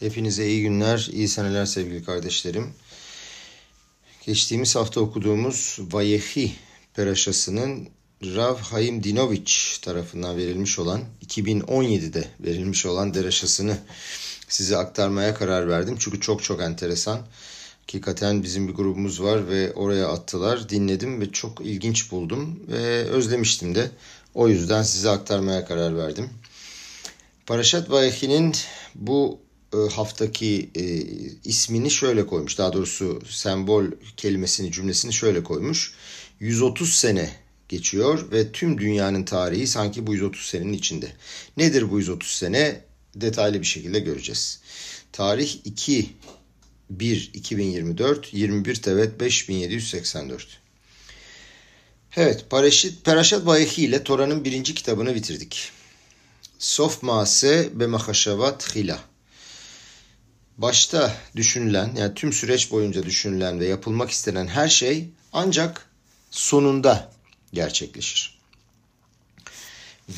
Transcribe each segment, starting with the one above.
Hepinize iyi günler, iyi seneler sevgili kardeşlerim. Geçtiğimiz hafta okuduğumuz Vayehi Peraşası'nın Rav Haim Dinoviç tarafından verilmiş olan 2017'de verilmiş olan deraşasını size aktarmaya karar verdim. Çünkü çok çok enteresan. Hakikaten bizim bir grubumuz var ve oraya attılar. Dinledim ve çok ilginç buldum ve özlemiştim de. O yüzden size aktarmaya karar verdim. Paraşat Vayehi'nin bu haftaki e, ismini şöyle koymuş. Daha doğrusu sembol kelimesini cümlesini şöyle koymuş. 130 sene geçiyor ve tüm dünyanın tarihi sanki bu 130 senenin içinde. Nedir bu 130 sene? Detaylı bir şekilde göreceğiz. Tarih 2 1 2024 21 Tevet 5784. Evet, Paraşit, Peraşat Vayehi ile Tora'nın birinci kitabını bitirdik. Sof Maase be Mahashavat Hila başta düşünülen yani tüm süreç boyunca düşünülen ve yapılmak istenen her şey ancak sonunda gerçekleşir.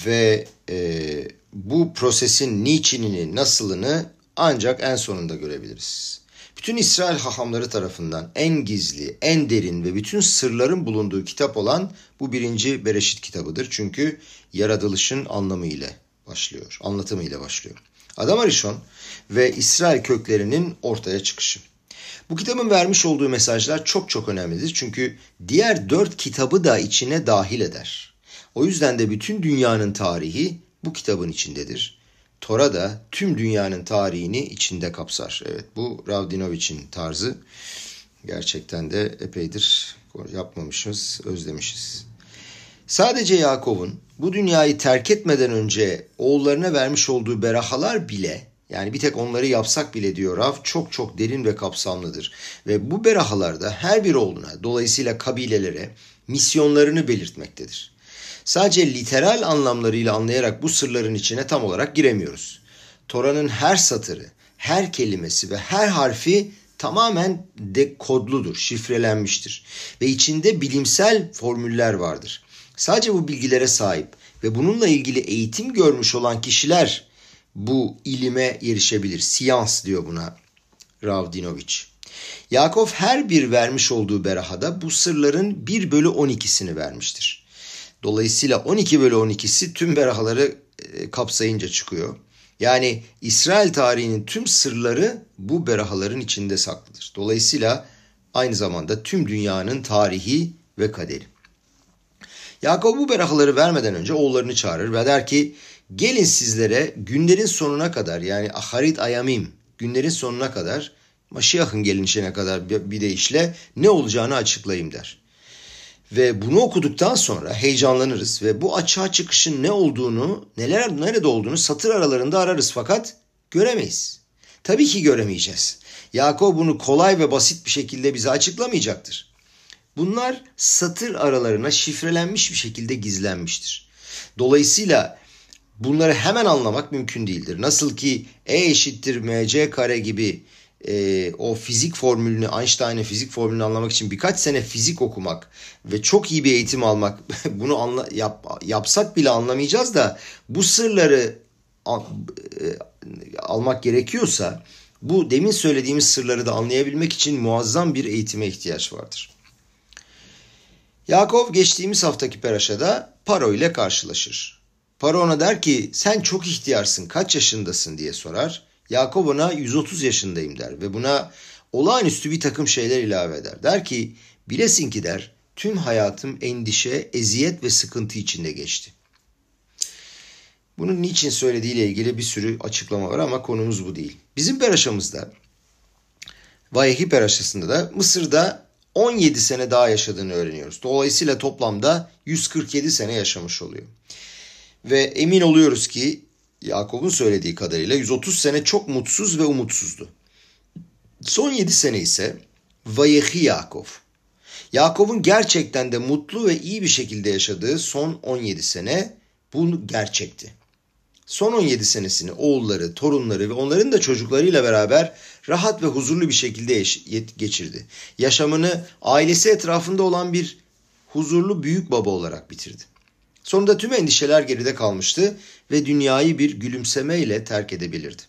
Ve e, bu prosesin niçinini, nasılını ancak en sonunda görebiliriz. Bütün İsrail hahamları tarafından en gizli, en derin ve bütün sırların bulunduğu kitap olan bu birinci Bereşit kitabıdır. Çünkü yaratılışın anlamı ile başlıyor, anlatımı ile başlıyor. Adam Arishon ve İsrail köklerinin ortaya çıkışı. Bu kitabın vermiş olduğu mesajlar çok çok önemlidir. Çünkü diğer dört kitabı da içine dahil eder. O yüzden de bütün dünyanın tarihi bu kitabın içindedir. Tora da tüm dünyanın tarihini içinde kapsar. Evet bu Ravdinovic'in tarzı. Gerçekten de epeydir yapmamışız, özlemişiz. Sadece Yakov'un bu dünyayı terk etmeden önce oğullarına vermiş olduğu berahalar bile yani bir tek onları yapsak bile diyor Rav çok çok derin ve kapsamlıdır. Ve bu berahalarda her bir oğluna dolayısıyla kabilelere misyonlarını belirtmektedir. Sadece literal anlamlarıyla anlayarak bu sırların içine tam olarak giremiyoruz. Tora'nın her satırı, her kelimesi ve her harfi tamamen dekodludur, şifrelenmiştir ve içinde bilimsel formüller vardır. Sadece bu bilgilere sahip ve bununla ilgili eğitim görmüş olan kişiler bu ilime erişebilir. Siyans diyor buna Ravdinoviç. Yakov her bir vermiş olduğu berahada bu sırların 1 bölü 12'sini vermiştir. Dolayısıyla 12 bölü 12'si tüm berahaları e, kapsayınca çıkıyor. Yani İsrail tarihinin tüm sırları bu berahaların içinde saklıdır. Dolayısıyla aynı zamanda tüm dünyanın tarihi ve kaderi. Yakup bu berahaları vermeden önce oğullarını çağırır ve der ki gelin sizlere günlerin sonuna kadar yani aharit ayamim günlerin sonuna kadar Maşiyah'ın gelinişine kadar bir deyişle ne olacağını açıklayayım der. Ve bunu okuduktan sonra heyecanlanırız ve bu açığa çıkışın ne olduğunu, neler nerede olduğunu satır aralarında ararız fakat göremeyiz. Tabii ki göremeyeceğiz. Yakup bunu kolay ve basit bir şekilde bize açıklamayacaktır. Bunlar satır aralarına şifrelenmiş bir şekilde gizlenmiştir. Dolayısıyla bunları hemen anlamak mümkün değildir. Nasıl ki E eşittir mc kare gibi e, o fizik formülünü, Einstein'ın fizik formülünü anlamak için birkaç sene fizik okumak ve çok iyi bir eğitim almak, bunu anla, yap, yapsak bile anlamayacağız da bu sırları al, e, almak gerekiyorsa bu demin söylediğimiz sırları da anlayabilmek için muazzam bir eğitime ihtiyaç vardır. Yakov geçtiğimiz haftaki peraşada Paro ile karşılaşır. Paro ona der ki sen çok ihtiyarsın kaç yaşındasın diye sorar. Yakov ona 130 yaşındayım der ve buna olağanüstü bir takım şeyler ilave eder. Der ki bilesin ki der tüm hayatım endişe, eziyet ve sıkıntı içinde geçti. Bunun niçin söylediğiyle ilgili bir sürü açıklama var ama konumuz bu değil. Bizim peraşamızda Vayehi peraşasında da Mısır'da 17 sene daha yaşadığını öğreniyoruz. Dolayısıyla toplamda 147 sene yaşamış oluyor. Ve emin oluyoruz ki Yakup'un söylediği kadarıyla 130 sene çok mutsuz ve umutsuzdu. Son 7 sene ise Vayehi Yakov. Yakup'un gerçekten de mutlu ve iyi bir şekilde yaşadığı son 17 sene bu gerçekti. Son 17 senesini oğulları, torunları ve onların da çocuklarıyla beraber rahat ve huzurlu bir şekilde geçirdi. Yaşamını ailesi etrafında olan bir huzurlu büyük baba olarak bitirdi. Sonunda tüm endişeler geride kalmıştı ve dünyayı bir gülümsemeyle terk edebilirdi.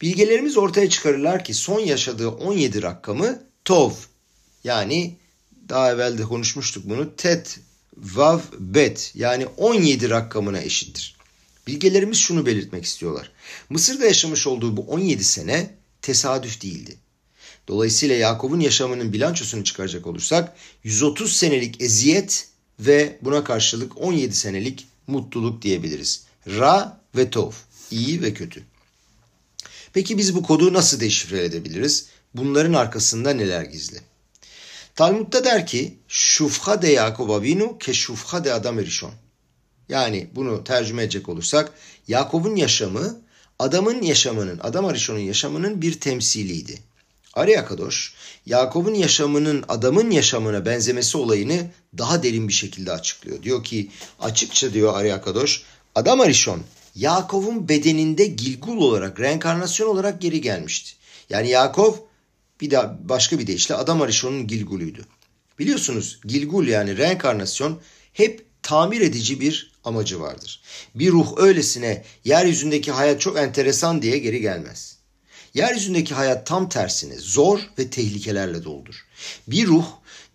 Bilgelerimiz ortaya çıkarırlar ki son yaşadığı 17 rakamı Tov yani daha evvel de konuşmuştuk bunu Tet, Vav, Bet yani 17 rakamına eşittir. Bilgelerimiz şunu belirtmek istiyorlar. Mısır'da yaşamış olduğu bu 17 sene tesadüf değildi. Dolayısıyla Yakup'un yaşamının bilançosunu çıkaracak olursak 130 senelik eziyet ve buna karşılık 17 senelik mutluluk diyebiliriz. Ra ve Tov, iyi ve kötü. Peki biz bu kodu nasıl deşifre edebiliriz? Bunların arkasında neler gizli? Talmud'da der ki şufha de Yakup Avinu ke şufha de Adam Erişon. Yani bunu tercüme edecek olursak Yakup'un yaşamı adamın yaşamının, Adam Arishon'un yaşamının bir temsiliydi. Arya Kadoş, Yakup'un yaşamının adamın yaşamına benzemesi olayını daha derin bir şekilde açıklıyor. Diyor ki açıkça diyor Arya Kadoş, Adam Arishon Yakup'un bedeninde Gilgul olarak, reenkarnasyon olarak geri gelmişti. Yani Yakup bir daha başka bir deyişle Adam Arishon'un Gilgul'üydü. Biliyorsunuz Gilgul yani reenkarnasyon hep tamir edici bir amacı vardır. Bir ruh öylesine yeryüzündeki hayat çok enteresan diye geri gelmez. Yeryüzündeki hayat tam tersine zor ve tehlikelerle doldur. Bir ruh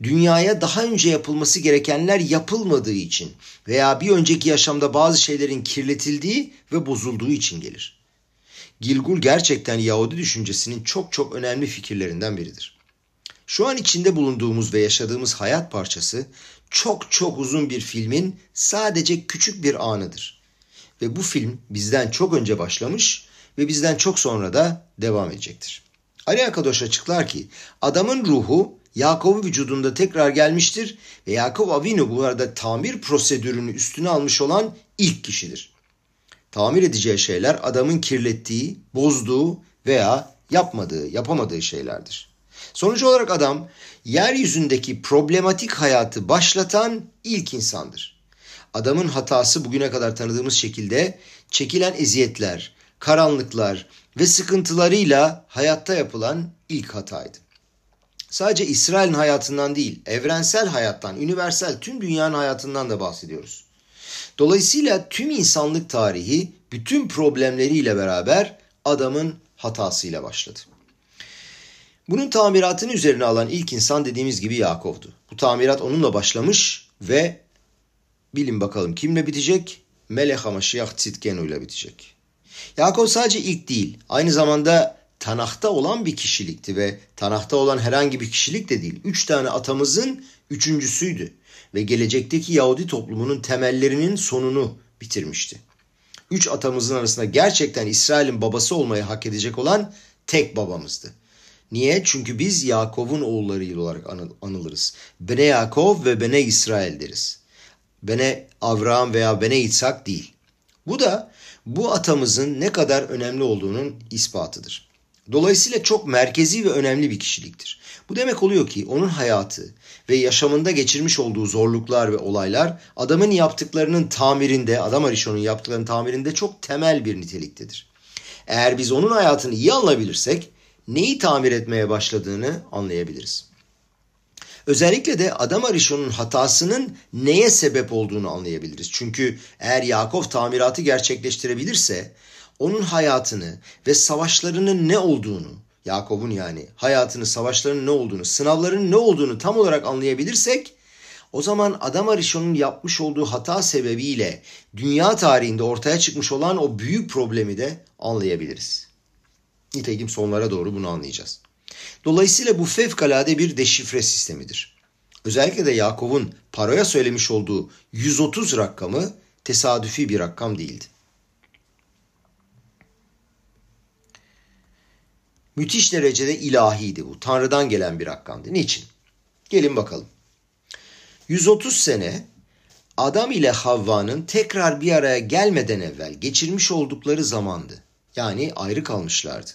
dünyaya daha önce yapılması gerekenler yapılmadığı için veya bir önceki yaşamda bazı şeylerin kirletildiği ve bozulduğu için gelir. Gilgul gerçekten Yahudi düşüncesinin çok çok önemli fikirlerinden biridir. Şu an içinde bulunduğumuz ve yaşadığımız hayat parçası çok çok uzun bir filmin sadece küçük bir anıdır. Ve bu film bizden çok önce başlamış ve bizden çok sonra da devam edecektir. Ali Akadoş açıklar ki adamın ruhu Yakup'un vücudunda tekrar gelmiştir ve Yakup Avinu bu arada tamir prosedürünü üstüne almış olan ilk kişidir. Tamir edeceği şeyler adamın kirlettiği, bozduğu veya yapmadığı, yapamadığı şeylerdir. Sonuç olarak adam yeryüzündeki problematik hayatı başlatan ilk insandır. Adamın hatası bugüne kadar tanıdığımız şekilde çekilen eziyetler, karanlıklar ve sıkıntılarıyla hayatta yapılan ilk hataydı. Sadece İsrail'in hayatından değil, evrensel hayattan, üniversal tüm dünyanın hayatından da bahsediyoruz. Dolayısıyla tüm insanlık tarihi bütün problemleriyle beraber adamın hatasıyla başladı. Bunun tamiratını üzerine alan ilk insan dediğimiz gibi Yakov'du. Bu tamirat onunla başlamış ve bilin bakalım kimle bitecek? Melech HaMashiach Tzidkenu ile bitecek. Yakov sadece ilk değil, aynı zamanda Tanah'ta olan bir kişilikti ve Tanah'ta olan herhangi bir kişilik de değil. Üç tane atamızın üçüncüsüydü ve gelecekteki Yahudi toplumunun temellerinin sonunu bitirmişti. Üç atamızın arasında gerçekten İsrail'in babası olmayı hak edecek olan tek babamızdı. Niye? Çünkü biz Yakov'un oğulları olarak anılırız. Bene Yakov ve Bene İsrail deriz. Bene Avraham veya Bene İtsak değil. Bu da bu atamızın ne kadar önemli olduğunun ispatıdır. Dolayısıyla çok merkezi ve önemli bir kişiliktir. Bu demek oluyor ki onun hayatı ve yaşamında geçirmiş olduğu zorluklar ve olaylar adamın yaptıklarının tamirinde, adam Arishon'un yaptıklarının tamirinde çok temel bir niteliktedir. Eğer biz onun hayatını iyi anlayabilirsek neyi tamir etmeye başladığını anlayabiliriz. Özellikle de Adam Arishon'un hatasının neye sebep olduğunu anlayabiliriz. Çünkü eğer Yakov tamiratı gerçekleştirebilirse onun hayatını ve savaşlarının ne olduğunu, Yakov'un yani hayatını, savaşlarının ne olduğunu, sınavların ne olduğunu tam olarak anlayabilirsek o zaman Adam Arishon'un yapmış olduğu hata sebebiyle dünya tarihinde ortaya çıkmış olan o büyük problemi de anlayabiliriz. Nitekim sonlara doğru bunu anlayacağız. Dolayısıyla bu fevkalade bir deşifre sistemidir. Özellikle de Yakov'un paraya söylemiş olduğu 130 rakamı tesadüfi bir rakam değildi. Müthiş derecede ilahiydi bu. Tanrı'dan gelen bir rakamdı. Niçin? Gelin bakalım. 130 sene Adam ile Havva'nın tekrar bir araya gelmeden evvel geçirmiş oldukları zamandı. Yani ayrı kalmışlardı.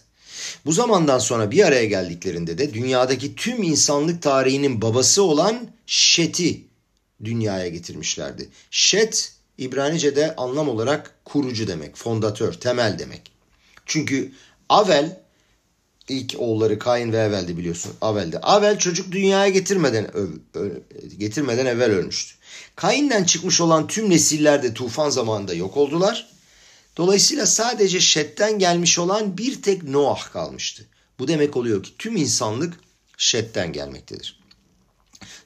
Bu zamandan sonra bir araya geldiklerinde de dünyadaki tüm insanlık tarihinin babası olan Şet'i dünyaya getirmişlerdi. Şet İbranice'de anlam olarak kurucu demek, fondatör, temel demek. Çünkü Avel ilk oğulları Kain ve Evel'di biliyorsun. Avel'di. Avel çocuk dünyaya getirmeden öv, ö, getirmeden evvel ölmüştü. Kain'den çıkmış olan tüm nesiller de tufan zamanında yok oldular. Dolayısıyla sadece Şet'ten gelmiş olan bir tek Noah kalmıştı. Bu demek oluyor ki tüm insanlık Şet'ten gelmektedir.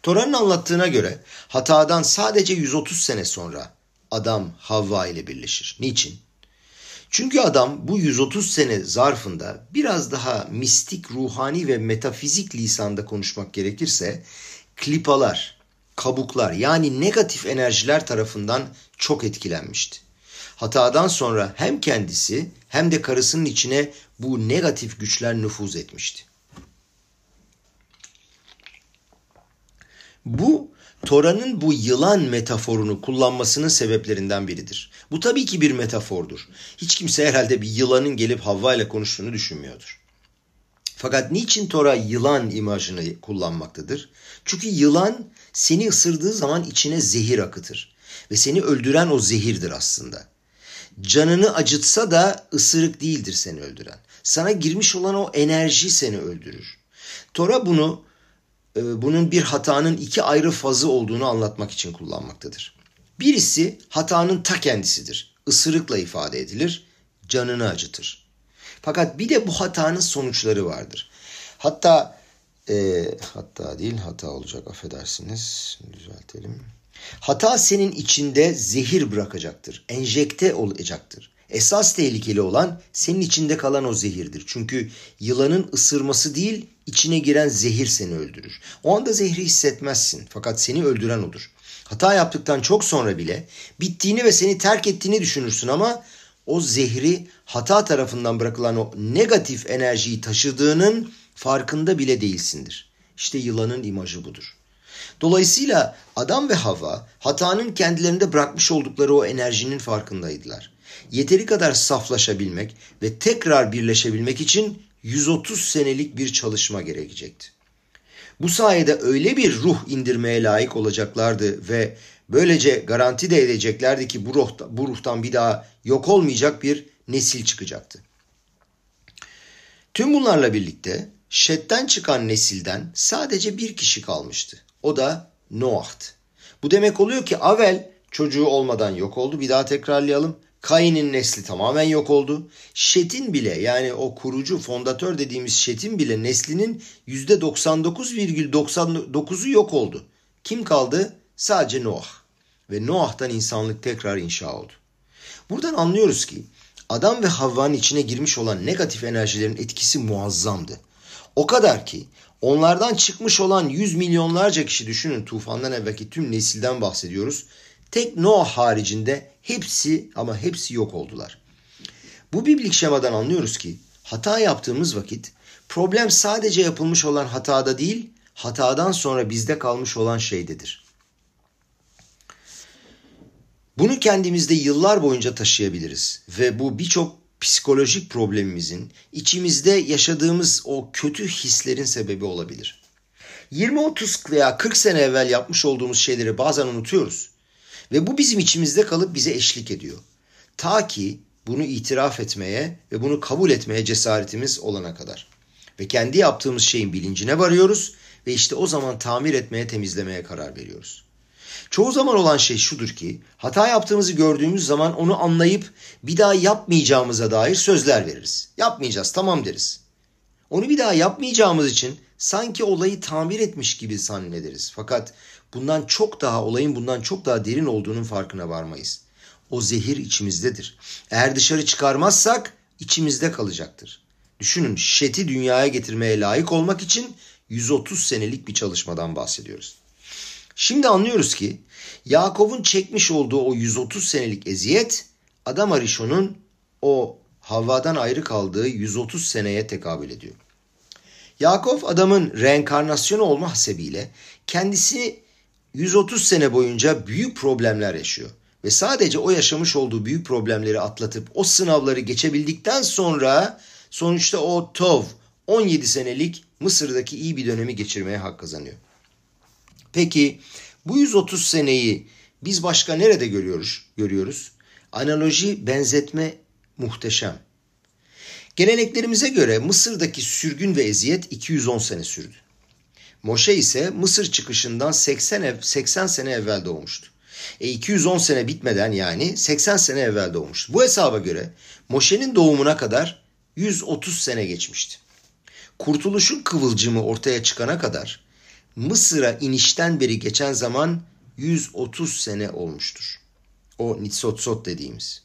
Tora'nın anlattığına göre hatadan sadece 130 sene sonra adam Havva ile birleşir. Niçin? Çünkü adam bu 130 sene zarfında biraz daha mistik, ruhani ve metafizik lisanda konuşmak gerekirse klipalar, kabuklar yani negatif enerjiler tarafından çok etkilenmişti. Hatadan sonra hem kendisi hem de karısının içine bu negatif güçler nüfuz etmişti. Bu Tora'nın bu yılan metaforunu kullanmasının sebeplerinden biridir. Bu tabii ki bir metafordur. Hiç kimse herhalde bir yılanın gelip Havva ile konuştuğunu düşünmüyordur. Fakat niçin Tora yılan imajını kullanmaktadır? Çünkü yılan seni ısırdığı zaman içine zehir akıtır. Ve seni öldüren o zehirdir aslında. Canını acıtsa da ısırık değildir seni öldüren. Sana girmiş olan o enerji seni öldürür. Tora bunu e, bunun bir hatanın iki ayrı fazı olduğunu anlatmak için kullanmaktadır. Birisi hatanın ta kendisidir. Isırıkla ifade edilir, canını acıtır. Fakat bir de bu hatanın sonuçları vardır. Hatta e, hatta değil hata olacak affedersiniz düzeltelim. Hata senin içinde zehir bırakacaktır, enjekte olacaktır. Esas tehlikeli olan senin içinde kalan o zehirdir. Çünkü yılanın ısırması değil, içine giren zehir seni öldürür. O anda zehri hissetmezsin fakat seni öldüren odur. Hata yaptıktan çok sonra bile bittiğini ve seni terk ettiğini düşünürsün ama o zehri hata tarafından bırakılan o negatif enerjiyi taşıdığının farkında bile değilsindir. İşte yılanın imajı budur. Dolayısıyla Adam ve Hava hatanın kendilerinde bırakmış oldukları o enerjinin farkındaydılar. Yeteri kadar saflaşabilmek ve tekrar birleşebilmek için 130 senelik bir çalışma gerekecekti. Bu sayede öyle bir ruh indirmeye layık olacaklardı ve böylece garanti de edeceklerdi ki bu, ruhta, bu ruhtan bir daha yok olmayacak bir nesil çıkacaktı. Tüm bunlarla birlikte Şet'ten çıkan nesilden sadece bir kişi kalmıştı. O da Noah'tı. Bu demek oluyor ki Avel çocuğu olmadan yok oldu. Bir daha tekrarlayalım. Kain'in nesli tamamen yok oldu. Şet'in bile yani o kurucu fondatör dediğimiz Şet'in bile neslinin %99,99'u yok oldu. Kim kaldı? Sadece Noah. Ve Noah'tan insanlık tekrar inşa oldu. Buradan anlıyoruz ki Adam ve Havva'nın içine girmiş olan negatif enerjilerin etkisi muazzamdı. O kadar ki onlardan çıkmış olan yüz milyonlarca kişi düşünün tufandan evvelki tüm nesilden bahsediyoruz. Tek Noah haricinde hepsi ama hepsi yok oldular. Bu biblik şemadan anlıyoruz ki hata yaptığımız vakit problem sadece yapılmış olan hatada değil, hatadan sonra bizde kalmış olan şeydedir. Bunu kendimizde yıllar boyunca taşıyabiliriz ve bu birçok psikolojik problemimizin içimizde yaşadığımız o kötü hislerin sebebi olabilir. 20-30 veya 40 sene evvel yapmış olduğumuz şeyleri bazen unutuyoruz. Ve bu bizim içimizde kalıp bize eşlik ediyor. Ta ki bunu itiraf etmeye ve bunu kabul etmeye cesaretimiz olana kadar. Ve kendi yaptığımız şeyin bilincine varıyoruz ve işte o zaman tamir etmeye, temizlemeye karar veriyoruz. Çoğu zaman olan şey şudur ki hata yaptığımızı gördüğümüz zaman onu anlayıp bir daha yapmayacağımıza dair sözler veririz. Yapmayacağız tamam deriz. Onu bir daha yapmayacağımız için sanki olayı tamir etmiş gibi zannederiz. Fakat bundan çok daha olayın bundan çok daha derin olduğunun farkına varmayız. O zehir içimizdedir. Eğer dışarı çıkarmazsak içimizde kalacaktır. Düşünün şeti dünyaya getirmeye layık olmak için 130 senelik bir çalışmadan bahsediyoruz. Şimdi anlıyoruz ki Yakov'un çekmiş olduğu o 130 senelik eziyet Adam Arishon'un o Havva'dan ayrı kaldığı 130 seneye tekabül ediyor. Yakov adamın reenkarnasyonu olma hasebiyle kendisi 130 sene boyunca büyük problemler yaşıyor. Ve sadece o yaşamış olduğu büyük problemleri atlatıp o sınavları geçebildikten sonra sonuçta o Tov 17 senelik Mısır'daki iyi bir dönemi geçirmeye hak kazanıyor. Peki bu 130 seneyi biz başka nerede görüyoruz? Görüyoruz. Analoji, benzetme muhteşem. Geleneklerimize göre Mısır'daki sürgün ve eziyet 210 sene sürdü. Moşe ise Mısır çıkışından 80, ev, 80 sene evvel doğmuştu. E 210 sene bitmeden yani 80 sene evvel doğmuştur. Bu hesaba göre Moşe'nin doğumuna kadar 130 sene geçmişti. Kurtuluşun kıvılcımı ortaya çıkana kadar Mısır'a inişten beri geçen zaman 130 sene olmuştur. O Nitsotsot dediğimiz.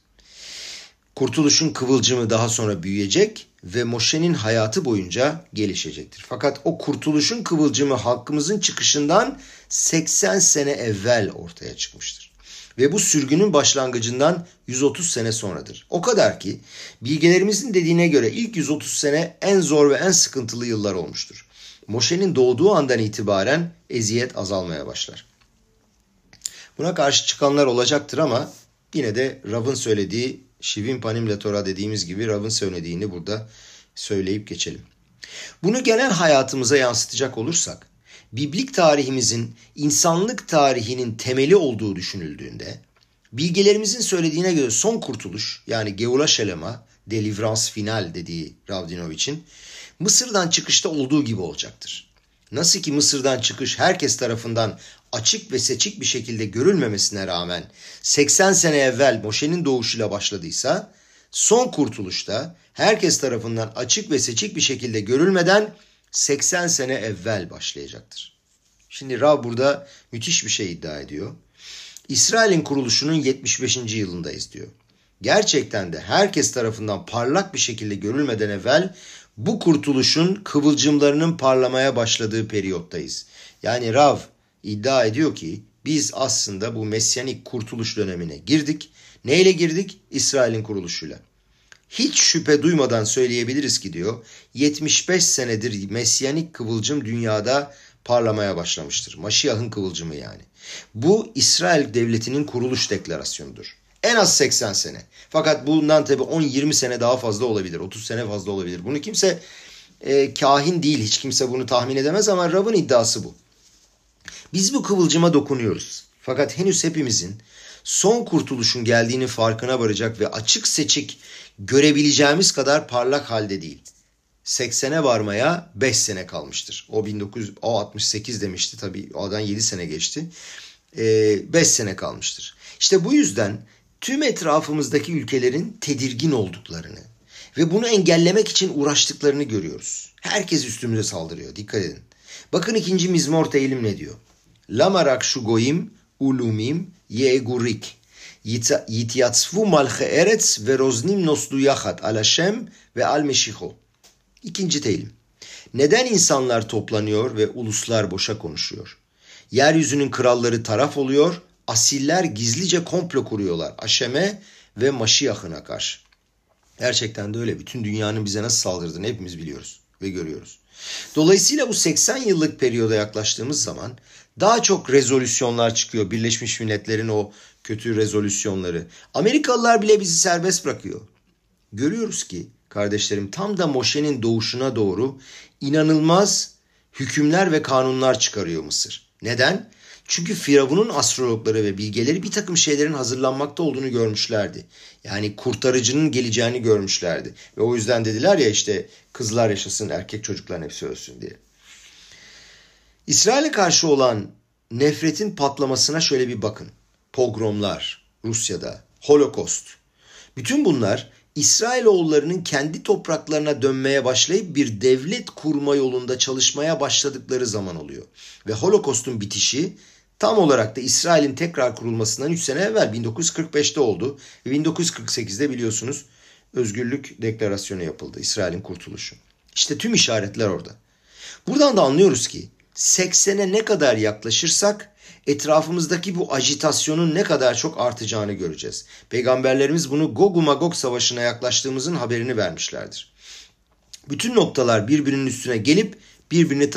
Kurtuluşun kıvılcımı daha sonra büyüyecek ve Moşe'nin hayatı boyunca gelişecektir. Fakat o kurtuluşun kıvılcımı halkımızın çıkışından 80 sene evvel ortaya çıkmıştır. Ve bu sürgünün başlangıcından 130 sene sonradır. O kadar ki bilgelerimizin dediğine göre ilk 130 sene en zor ve en sıkıntılı yıllar olmuştur. Moşe'nin doğduğu andan itibaren eziyet azalmaya başlar. Buna karşı çıkanlar olacaktır ama yine de Rav'ın söylediği Şivin Panim Torah dediğimiz gibi Rav'ın söylediğini burada söyleyip geçelim. Bunu genel hayatımıza yansıtacak olursak, Biblik tarihimizin insanlık tarihinin temeli olduğu düşünüldüğünde, bilgelerimizin söylediğine göre son kurtuluş yani Geula Şelema, delivrans final dediği Ravdinovic'in Mısır'dan çıkışta olduğu gibi olacaktır. Nasıl ki Mısır'dan çıkış herkes tarafından açık ve seçik bir şekilde görülmemesine rağmen 80 sene evvel Moşe'nin doğuşuyla başladıysa son kurtuluşta herkes tarafından açık ve seçik bir şekilde görülmeden 80 sene evvel başlayacaktır. Şimdi Rab burada müthiş bir şey iddia ediyor. İsrail'in kuruluşunun 75. yılındayız diyor. Gerçekten de herkes tarafından parlak bir şekilde görülmeden evvel bu kurtuluşun kıvılcımlarının parlamaya başladığı periyottayız. Yani Rav iddia ediyor ki biz aslında bu mesyanik kurtuluş dönemine girdik. Neyle girdik? İsrail'in kuruluşuyla. Hiç şüphe duymadan söyleyebiliriz ki diyor 75 senedir mesyanik kıvılcım dünyada parlamaya başlamıştır. Maşiyah'ın kıvılcımı yani. Bu İsrail devletinin kuruluş deklarasyonudur. En az 80 sene. Fakat bundan tabi 10-20 sene daha fazla olabilir. 30 sene fazla olabilir. Bunu kimse e, kahin değil. Hiç kimse bunu tahmin edemez ama Rab'ın iddiası bu. Biz bu kıvılcıma dokunuyoruz. Fakat henüz hepimizin son kurtuluşun geldiğini farkına varacak ve açık seçik görebileceğimiz kadar parlak halde değil. 80'e varmaya 5 sene kalmıştır. O 1900 o 68 demişti tabii o 7 sene geçti. 5 ee, sene kalmıştır. İşte bu yüzden tüm etrafımızdaki ülkelerin tedirgin olduklarını ve bunu engellemek için uğraştıklarını görüyoruz. Herkes üstümüze saldırıyor. Dikkat edin. Bakın ikinci mizmor eğilim ne diyor? Lamarak şu goyim ulumim yegurik yityatsvu malche eretz ve roznim noslu yahat al Hashem ve al meşiho. İkinci teğlim. Neden insanlar toplanıyor ve uluslar boşa konuşuyor? Yeryüzünün kralları taraf oluyor, asiller gizlice komplo kuruyorlar Aşem'e ve Maşiyah'ına karşı. Gerçekten de öyle. Bütün dünyanın bize nasıl saldırdığını hepimiz biliyoruz ve görüyoruz. Dolayısıyla bu 80 yıllık periyoda yaklaştığımız zaman daha çok rezolüsyonlar çıkıyor. Birleşmiş Milletler'in o kötü rezolüsyonları. Amerikalılar bile bizi serbest bırakıyor. Görüyoruz ki kardeşlerim tam da Moşe'nin doğuşuna doğru inanılmaz hükümler ve kanunlar çıkarıyor Mısır. Neden? Çünkü Firavun'un astrologları ve bilgeleri bir takım şeylerin hazırlanmakta olduğunu görmüşlerdi. Yani kurtarıcının geleceğini görmüşlerdi. Ve o yüzden dediler ya işte kızlar yaşasın erkek çocuklar hepsi ölsün diye. İsrail'e karşı olan nefretin patlamasına şöyle bir bakın. Pogromlar Rusya'da, Holokost. Bütün bunlar İsrailoğullarının kendi topraklarına dönmeye başlayıp bir devlet kurma yolunda çalışmaya başladıkları zaman oluyor. Ve Holokost'un bitişi tam olarak da İsrail'in tekrar kurulmasından 3 sene evvel 1945'te oldu. Ve 1948'de biliyorsunuz özgürlük deklarasyonu yapıldı. İsrail'in kurtuluşu. İşte tüm işaretler orada. Buradan da anlıyoruz ki 80'e ne kadar yaklaşırsak etrafımızdaki bu ajitasyonun ne kadar çok artacağını göreceğiz. Peygamberlerimiz bunu Gog Magog savaşına yaklaştığımızın haberini vermişlerdir. Bütün noktalar birbirinin üstüne gelip birbirini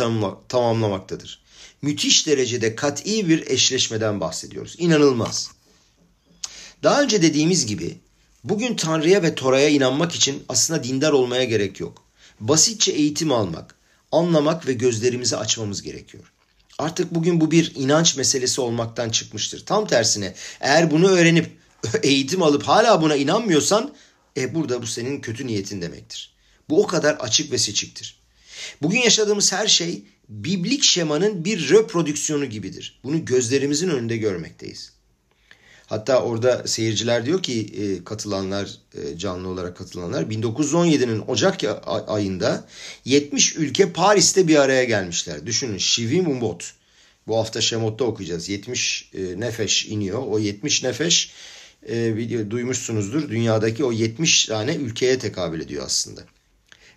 tamamlamaktadır. Müthiş derecede kat'i bir eşleşmeden bahsediyoruz. İnanılmaz. Daha önce dediğimiz gibi bugün Tanrı'ya ve Tora'ya inanmak için aslında dindar olmaya gerek yok. Basitçe eğitim almak, anlamak ve gözlerimizi açmamız gerekiyor. Artık bugün bu bir inanç meselesi olmaktan çıkmıştır. Tam tersine eğer bunu öğrenip eğitim alıp hala buna inanmıyorsan e burada bu senin kötü niyetin demektir. Bu o kadar açık ve seçiktir. Bugün yaşadığımız her şey biblik şemanın bir reprodüksiyonu gibidir. Bunu gözlerimizin önünde görmekteyiz. Hatta orada seyirciler diyor ki e, katılanlar e, canlı olarak katılanlar 1917'nin Ocak ayında 70 ülke Paris'te bir araya gelmişler. Düşünün Şivim Umbot. Bu hafta Şemot'ta okuyacağız. 70 e, nefeş iniyor. O 70 nefeş e, duymuşsunuzdur. Dünyadaki o 70 tane ülkeye tekabül ediyor aslında.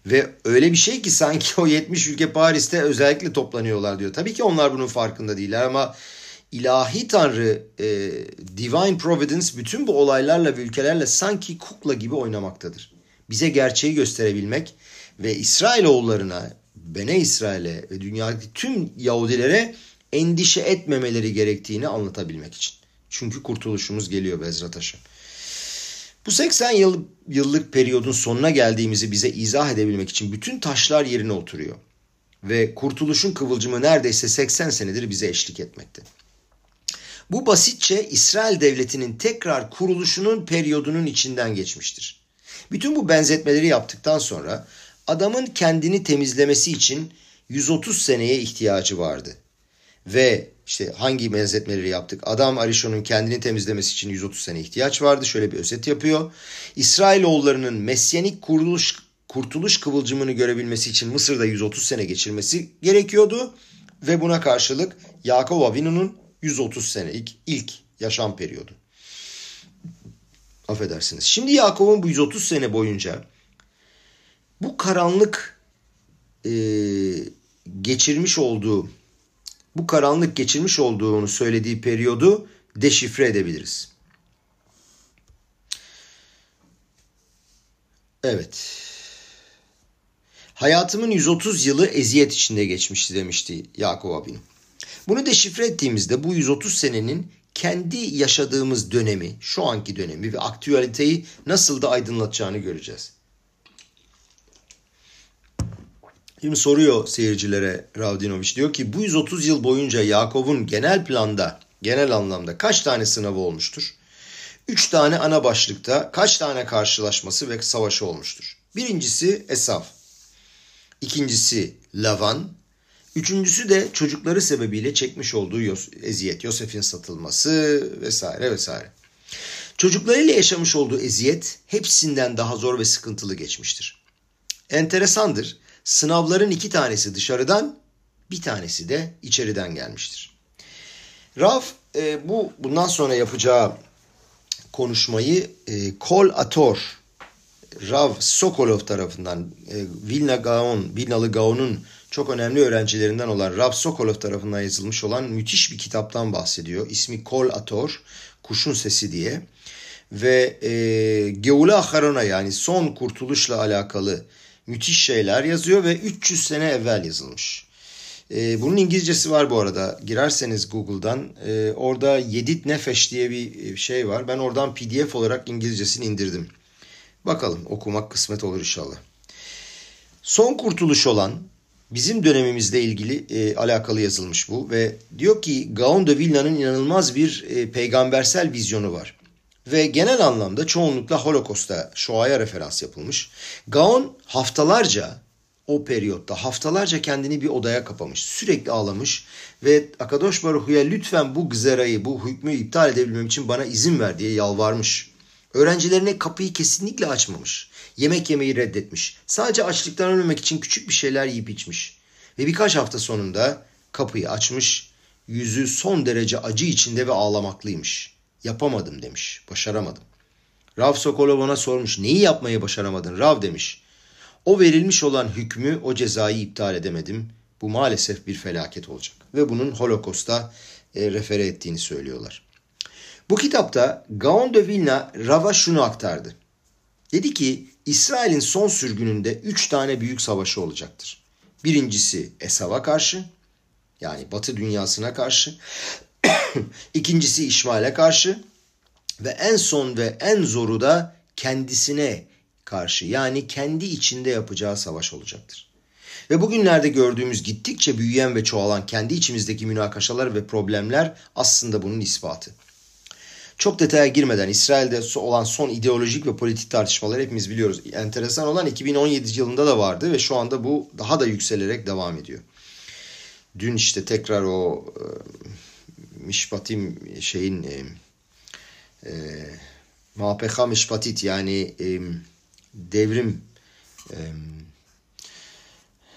Ve öyle bir şey ki sanki o 70 ülke Paris'te özellikle toplanıyorlar diyor. Tabii ki onlar bunun farkında değiller ama ilahi tanrı e, divine providence bütün bu olaylarla ve ülkelerle sanki kukla gibi oynamaktadır. Bize gerçeği gösterebilmek ve İsrailoğullarına, Bene İsrail'e ve dünyadaki tüm Yahudilere endişe etmemeleri gerektiğini anlatabilmek için. Çünkü kurtuluşumuz geliyor Bezrat Haşem. Bu 80 yıl, yıllık periyodun sonuna geldiğimizi bize izah edebilmek için bütün taşlar yerine oturuyor. Ve kurtuluşun kıvılcımı neredeyse 80 senedir bize eşlik etmekte. Bu basitçe İsrail devletinin tekrar kuruluşunun periyodunun içinden geçmiştir. Bütün bu benzetmeleri yaptıktan sonra adamın kendini temizlemesi için 130 seneye ihtiyacı vardı. Ve işte hangi benzetmeleri yaptık? Adam Arishon'un kendini temizlemesi için 130 sene ihtiyaç vardı. Şöyle bir özet yapıyor. İsrailoğullarının mesyanik kuruluş kurtuluş kıvılcımını görebilmesi için Mısır'da 130 sene geçirmesi gerekiyordu. Ve buna karşılık Yakov Avinu'nun 130 senelik ilk yaşam periyodu. Affedersiniz. Şimdi Yakov'un bu 130 sene boyunca bu karanlık e, geçirmiş olduğu bu karanlık geçirmiş olduğunu söylediği periyodu deşifre edebiliriz. Evet. Hayatımın 130 yılı eziyet içinde geçmişti demişti Yakup abinin. Bunu deşifre ettiğimizde bu 130 senenin kendi yaşadığımız dönemi, şu anki dönemi ve aktüeliteyi nasıl da aydınlatacağını göreceğiz. Şimdi soruyor seyircilere Ravdinoviç diyor ki bu 130 yıl boyunca Yakov'un genel planda, genel anlamda kaç tane sınavı olmuştur? 3 tane ana başlıkta kaç tane karşılaşması ve savaşı olmuştur? Birincisi Esaf, ikincisi Lavan, üçüncüsü de çocukları sebebiyle çekmiş olduğu eziyet, Yosef'in satılması vesaire vesaire. Çocuklarıyla yaşamış olduğu eziyet hepsinden daha zor ve sıkıntılı geçmiştir. Enteresandır Sınavların iki tanesi dışarıdan, bir tanesi de içeriden gelmiştir. Rav e, bu bundan sonra yapacağı konuşmayı e, Kol Ator Rav Sokolov tarafından e, Vilna Gaon, Vilnalı Gaon'un çok önemli öğrencilerinden olan Rav Sokolov tarafından yazılmış olan müthiş bir kitaptan bahsediyor. İsmi Kol Ator, Kuşun Sesi diye. Ve e, Geula Harona yani son kurtuluşla alakalı müthiş şeyler yazıyor ve 300 sene evvel yazılmış. E, bunun İngilizcesi var bu arada. Girerseniz Google'dan e, orada Yedit Nefeş diye bir e, şey var. Ben oradan PDF olarak İngilizcesini indirdim. Bakalım okumak kısmet olur inşallah. Son kurtuluş olan bizim dönemimizle ilgili e, alakalı yazılmış bu ve diyor ki Gaon de Vilna'nın inanılmaz bir e, peygambersel vizyonu var ve genel anlamda çoğunlukla Holocaust'a, Shoah'a referans yapılmış. Gaon haftalarca o periyotta haftalarca kendini bir odaya kapamış. Sürekli ağlamış ve Akadosh Baruhu'ya lütfen bu gızerayı, bu hükmü iptal edebilmem için bana izin ver diye yalvarmış. Öğrencilerine kapıyı kesinlikle açmamış. Yemek yemeyi reddetmiş. Sadece açlıktan ölmemek için küçük bir şeyler yiyip içmiş. Ve birkaç hafta sonunda kapıyı açmış. Yüzü son derece acı içinde ve ağlamaklıymış. Yapamadım demiş. Başaramadım. Rav Sokolov ona sormuş. Neyi yapmayı başaramadın Rav demiş. O verilmiş olan hükmü, o cezayı iptal edemedim. Bu maalesef bir felaket olacak. Ve bunun Holocaust'a e, refere ettiğini söylüyorlar. Bu kitapta Gaon de Vilna Rav'a şunu aktardı. Dedi ki İsrail'in son sürgününde üç tane büyük savaşı olacaktır. Birincisi Esav'a karşı yani Batı dünyasına karşı. İkincisi İşmail'e karşı ve en son ve en zoru da kendisine karşı yani kendi içinde yapacağı savaş olacaktır. Ve bugünlerde gördüğümüz gittikçe büyüyen ve çoğalan kendi içimizdeki münakaşalar ve problemler aslında bunun ispatı. Çok detaya girmeden İsrail'de olan son ideolojik ve politik tartışmaları hepimiz biliyoruz. Enteresan olan 2017 yılında da vardı ve şu anda bu daha da yükselerek devam ediyor. Dün işte tekrar o e, Mişpatim şeyin e, e, Mapeha Mişpatit yani e, devrim e,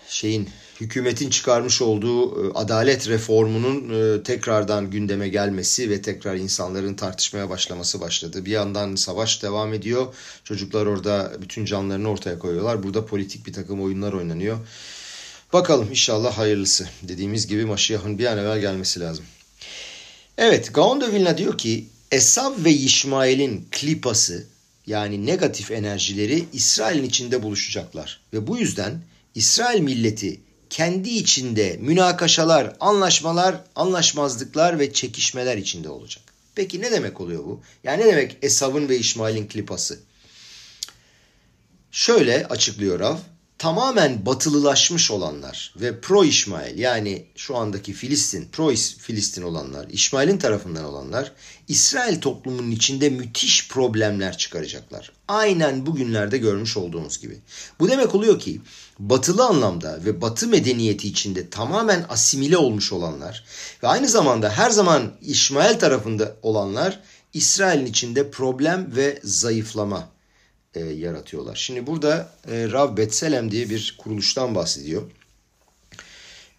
şeyin hükümetin çıkarmış olduğu e, adalet reformunun e, tekrardan gündeme gelmesi ve tekrar insanların tartışmaya başlaması başladı. Bir yandan savaş devam ediyor. Çocuklar orada bütün canlarını ortaya koyuyorlar. Burada politik bir takım oyunlar oynanıyor. Bakalım inşallah hayırlısı. Dediğimiz gibi Maşiyah'ın bir an evvel gelmesi lazım. Evet Gaon de Vilna diyor ki Esav ve İşmail'in klipası yani negatif enerjileri İsrail'in içinde buluşacaklar. Ve bu yüzden İsrail milleti kendi içinde münakaşalar, anlaşmalar, anlaşmazlıklar ve çekişmeler içinde olacak. Peki ne demek oluyor bu? Yani ne demek Esav'ın ve İsmail'in klipası? Şöyle açıklıyor Rav tamamen batılılaşmış olanlar ve pro İsmail yani şu andaki Filistin, pro Filistin olanlar, İsmail'in tarafından olanlar İsrail toplumunun içinde müthiş problemler çıkaracaklar. Aynen bugünlerde görmüş olduğumuz gibi. Bu demek oluyor ki batılı anlamda ve batı medeniyeti içinde tamamen asimile olmuş olanlar ve aynı zamanda her zaman İsmail tarafında olanlar İsrail'in içinde problem ve zayıflama e, yaratıyorlar. Şimdi burada e, Rav Betselem diye bir kuruluştan bahsediyor.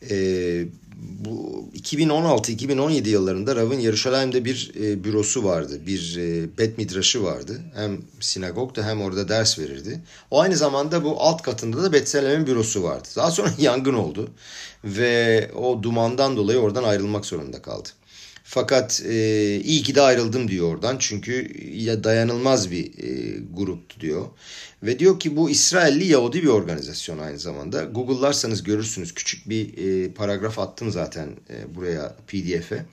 E, bu 2016-2017 yıllarında Rav'ın Yeruşalayim'de bir e, bürosu vardı. Bir e, bet midraşı vardı. Hem sinagogda hem orada ders verirdi. O aynı zamanda bu alt katında da Betselem'in bürosu vardı. Daha sonra yangın oldu. Ve o dumandan dolayı oradan ayrılmak zorunda kaldı. Fakat e, iyi ki de ayrıldım diyor oradan. Çünkü ya dayanılmaz bir e, gruptu diyor. Ve diyor ki bu İsrailli Yahudi bir organizasyon aynı zamanda. Google'larsanız görürsünüz. Küçük bir e, paragraf attım zaten e, buraya pdf'e.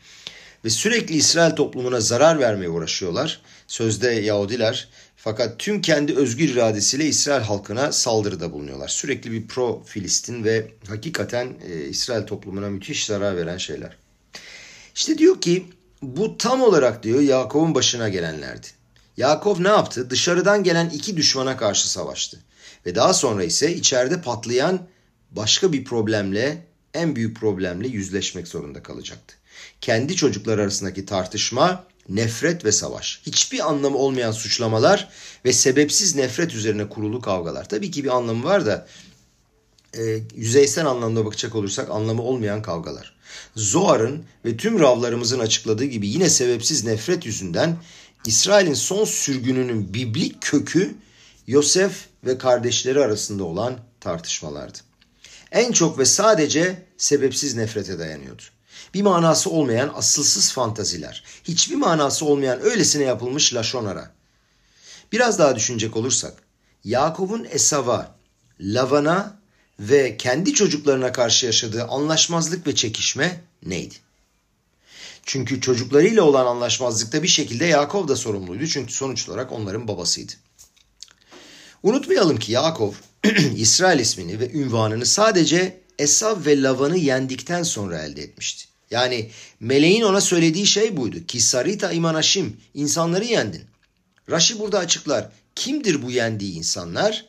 Ve sürekli İsrail toplumuna zarar vermeye uğraşıyorlar. Sözde Yahudiler. Fakat tüm kendi özgür iradesiyle İsrail halkına saldırıda bulunuyorlar. Sürekli bir pro Filistin ve hakikaten e, İsrail toplumuna müthiş zarar veren şeyler. İşte diyor ki bu tam olarak diyor Yakov'un başına gelenlerdi. Yakov ne yaptı? Dışarıdan gelen iki düşmana karşı savaştı. Ve daha sonra ise içeride patlayan başka bir problemle, en büyük problemle yüzleşmek zorunda kalacaktı. Kendi çocuklar arasındaki tartışma, nefret ve savaş. Hiçbir anlamı olmayan suçlamalar ve sebepsiz nefret üzerine kurulu kavgalar. Tabii ki bir anlamı var da e, yüzeysel anlamda bakacak olursak anlamı olmayan kavgalar. Zoar'ın ve tüm ravlarımızın açıkladığı gibi yine sebepsiz nefret yüzünden İsrail'in son sürgününün biblik kökü Yosef ve kardeşleri arasında olan tartışmalardı. En çok ve sadece sebepsiz nefrete dayanıyordu. Bir manası olmayan asılsız fantaziler, hiçbir manası olmayan öylesine yapılmış laşonara. Biraz daha düşünecek olursak, Yakup'un Esav'a, Lavan'a ve kendi çocuklarına karşı yaşadığı anlaşmazlık ve çekişme neydi? Çünkü çocuklarıyla olan anlaşmazlıkta bir şekilde Yakov da sorumluydu. Çünkü sonuç olarak onların babasıydı. Unutmayalım ki Yakov İsrail ismini ve ünvanını sadece Esav ve Lavan'ı yendikten sonra elde etmişti. Yani meleğin ona söylediği şey buydu. Kisarita imanaşim, insanları yendin. Raşi burada açıklar. Kimdir bu yendiği insanlar?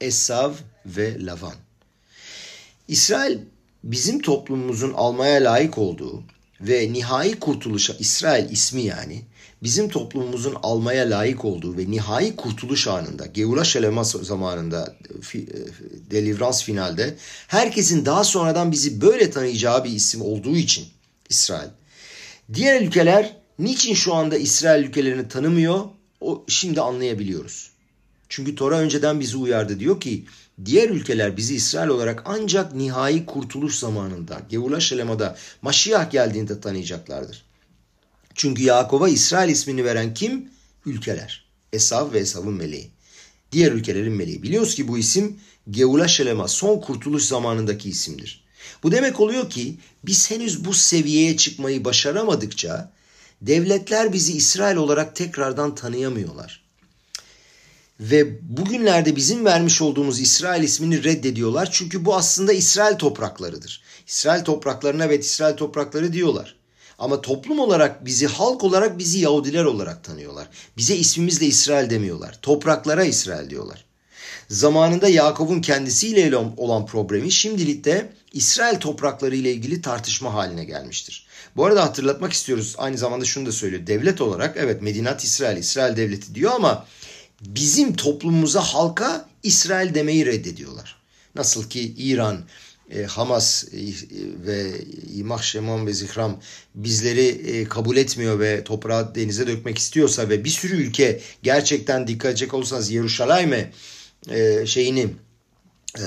Esav ve Lavan. İsrail bizim toplumumuzun almaya layık olduğu ve nihai kurtuluşa İsrail ismi yani bizim toplumumuzun almaya layık olduğu ve nihai kurtuluş anında Geula Şelema zamanında e, delivrans finalde herkesin daha sonradan bizi böyle tanıyacağı bir isim olduğu için İsrail. Diğer ülkeler niçin şu anda İsrail ülkelerini tanımıyor? O şimdi anlayabiliyoruz. Çünkü Tora önceden bizi uyardı diyor ki diğer ülkeler bizi İsrail olarak ancak nihai kurtuluş zamanında, Gevula Şelema'da Maşiyah geldiğinde tanıyacaklardır. Çünkü Yakov'a İsrail ismini veren kim? Ülkeler. Esav ve Esav'ın meleği. Diğer ülkelerin meleği. Biliyoruz ki bu isim Gevula Şelema son kurtuluş zamanındaki isimdir. Bu demek oluyor ki biz henüz bu seviyeye çıkmayı başaramadıkça devletler bizi İsrail olarak tekrardan tanıyamıyorlar. Ve bugünlerde bizim vermiş olduğumuz İsrail ismini reddediyorlar. Çünkü bu aslında İsrail topraklarıdır. İsrail topraklarına evet İsrail toprakları diyorlar. Ama toplum olarak bizi, halk olarak bizi Yahudiler olarak tanıyorlar. Bize ismimizle İsrail demiyorlar. Topraklara İsrail diyorlar. Zamanında Yakup'un kendisiyle olan problemi şimdilik de İsrail toprakları ile ilgili tartışma haline gelmiştir. Bu arada hatırlatmak istiyoruz aynı zamanda şunu da söylüyor. Devlet olarak evet Medinat İsrail, İsrail devleti diyor ama bizim toplumumuza halka İsrail demeyi reddediyorlar. Nasıl ki İran, e, Hamas e, ve İmah Şemam ve Zihram bizleri e, kabul etmiyor ve toprağı denize dökmek istiyorsa ve bir sürü ülke gerçekten dikkat edecek olursanız Yeruşalayim'e e, şeyini e,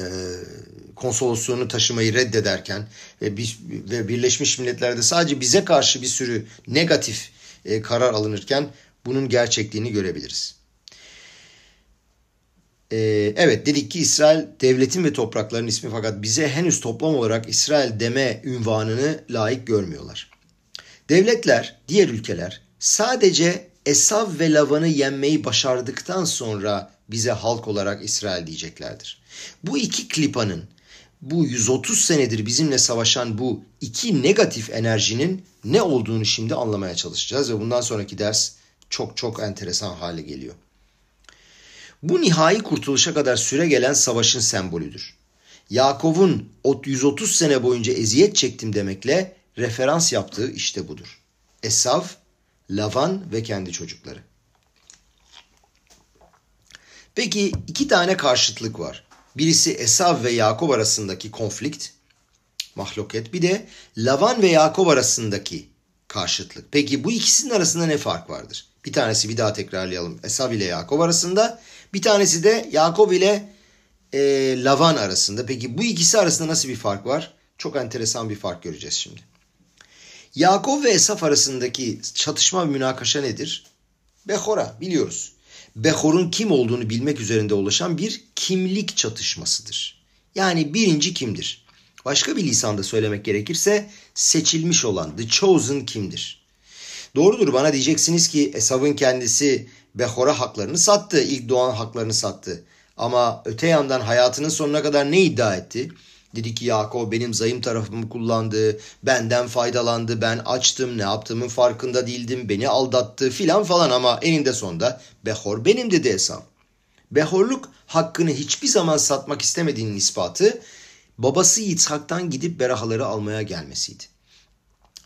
konsolosluğunu taşımayı reddederken ve, bir, ve Birleşmiş Milletler'de sadece bize karşı bir sürü negatif e, karar alınırken bunun gerçekliğini görebiliriz. Ee, evet dedik ki İsrail devletin ve toprakların ismi fakat bize henüz toplam olarak İsrail deme ünvanını layık görmüyorlar. Devletler, diğer ülkeler sadece Esav ve Lavan'ı yenmeyi başardıktan sonra bize halk olarak İsrail diyeceklerdir. Bu iki klipanın bu 130 senedir bizimle savaşan bu iki negatif enerjinin ne olduğunu şimdi anlamaya çalışacağız ve bundan sonraki ders çok çok enteresan hale geliyor. Bu nihai kurtuluşa kadar süre gelen savaşın sembolüdür. Yakov'un 130 sene boyunca eziyet çektim demekle referans yaptığı işte budur. Esav, Lavan ve kendi çocukları. Peki iki tane karşıtlık var. Birisi Esav ve Yakob arasındaki konflikt, mahluket. Bir de Lavan ve Yakob arasındaki karşıtlık. Peki bu ikisinin arasında ne fark vardır? Bir tanesi bir daha tekrarlayalım. Esav ile Yakob arasında. Bir tanesi de Yakob ile e, Lavan arasında. Peki bu ikisi arasında nasıl bir fark var? Çok enteresan bir fark göreceğiz şimdi. Yakob ve Esaf arasındaki çatışma ve münakaşa nedir? Behora biliyoruz. Behor'un kim olduğunu bilmek üzerinde ulaşan bir kimlik çatışmasıdır. Yani birinci kimdir? Başka bir lisanda söylemek gerekirse seçilmiş olan, the chosen kimdir? Doğrudur bana diyeceksiniz ki Esav'ın kendisi Behor'a haklarını sattı, ilk doğan haklarını sattı. Ama öte yandan hayatının sonuna kadar ne iddia etti? Dedi ki Yakup benim zayıf tarafımı kullandı, benden faydalandı, ben açtım, ne yaptığımın farkında değildim, beni aldattı filan falan ama eninde sonunda Behor benim dedi Esav. Behorluk hakkını hiçbir zaman satmak istemediğinin ispatı babası Yitzhak'tan gidip berahaları almaya gelmesiydi.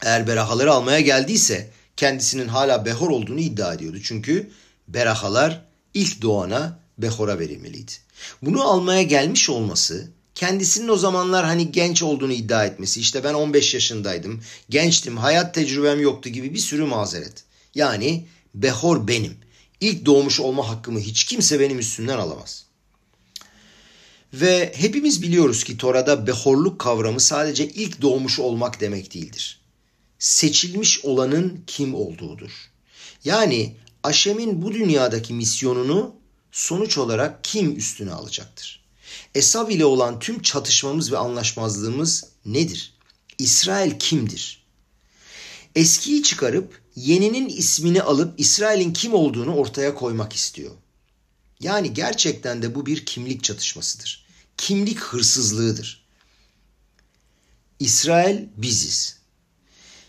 Eğer berahaları almaya geldiyse kendisinin hala behor olduğunu iddia ediyordu. Çünkü berahalar ilk doğana behora verilmeliydi. Bunu almaya gelmiş olması kendisinin o zamanlar hani genç olduğunu iddia etmesi işte ben 15 yaşındaydım gençtim hayat tecrübem yoktu gibi bir sürü mazeret. Yani behor benim. İlk doğmuş olma hakkımı hiç kimse benim üstümden alamaz. Ve hepimiz biliyoruz ki Tora'da behorluk kavramı sadece ilk doğmuş olmak demek değildir. Seçilmiş olanın kim olduğudur. Yani Aşem'in bu dünyadaki misyonunu sonuç olarak kim üstüne alacaktır? Esav ile olan tüm çatışmamız ve anlaşmazlığımız nedir? İsrail kimdir? Eskiyi çıkarıp yeninin ismini alıp İsrail'in kim olduğunu ortaya koymak istiyor. Yani gerçekten de bu bir kimlik çatışmasıdır. Kimlik hırsızlığıdır. İsrail biziz.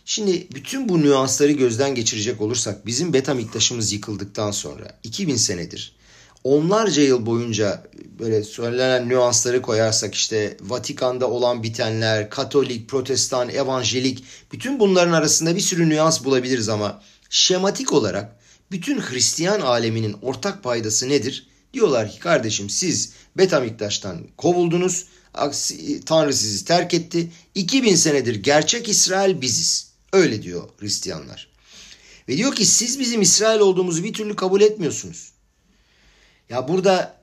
Şimdi bütün bu nüansları gözden geçirecek olursak bizim beta miktaşımız yıkıldıktan sonra 2000 senedir onlarca yıl boyunca böyle söylenen nüansları koyarsak işte Vatikan'da olan bitenler, Katolik, Protestan, Evangelik bütün bunların arasında bir sürü nüans bulabiliriz ama şematik olarak bütün Hristiyan aleminin ortak paydası nedir? Diyorlar ki kardeşim siz Betamiktaş'tan kovuldunuz. Tanrı sizi terk etti. 2000 senedir gerçek İsrail biziz. Öyle diyor Hristiyanlar. Ve diyor ki siz bizim İsrail olduğumuzu bir türlü kabul etmiyorsunuz. Ya burada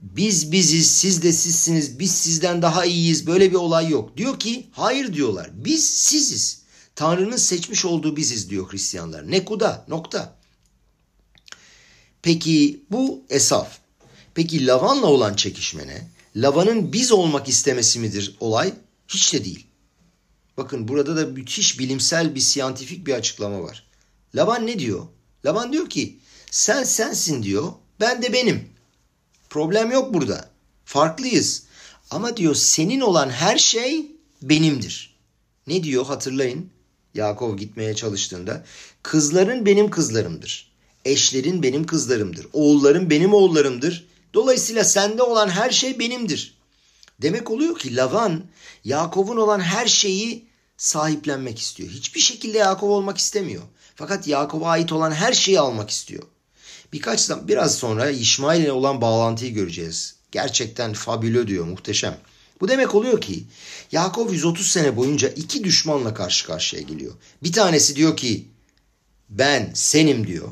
biz biziz, siz de sizsiniz, biz sizden daha iyiyiz böyle bir olay yok. Diyor ki hayır diyorlar biz siziz. Tanrı'nın seçmiş olduğu biziz diyor Hristiyanlar. Nekuda nokta. Peki bu Esaf. Peki Lavan'la olan çekişme ne? Lavan'ın biz olmak istemesi midir olay? Hiç de değil. Bakın burada da müthiş bilimsel bir siyantifik bir açıklama var. Lavan ne diyor? Lavan diyor ki sen sensin diyor ben de benim. Problem yok burada. Farklıyız. Ama diyor senin olan her şey benimdir. Ne diyor hatırlayın. Yakov gitmeye çalıştığında kızların benim kızlarımdır. Eşlerin benim kızlarımdır. Oğulların benim oğullarımdır. Dolayısıyla sende olan her şey benimdir. Demek oluyor ki Lavan Yakov'un olan her şeyi sahiplenmek istiyor. Hiçbir şekilde Yakov olmak istemiyor. Fakat Yakov'a ait olan her şeyi almak istiyor. Birkaç biraz sonra İsmail ile olan bağlantıyı göreceğiz. Gerçekten fabülö diyor, muhteşem. Bu demek oluyor ki Yakov 130 sene boyunca iki düşmanla karşı karşıya geliyor. Bir tanesi diyor ki ben senim diyor.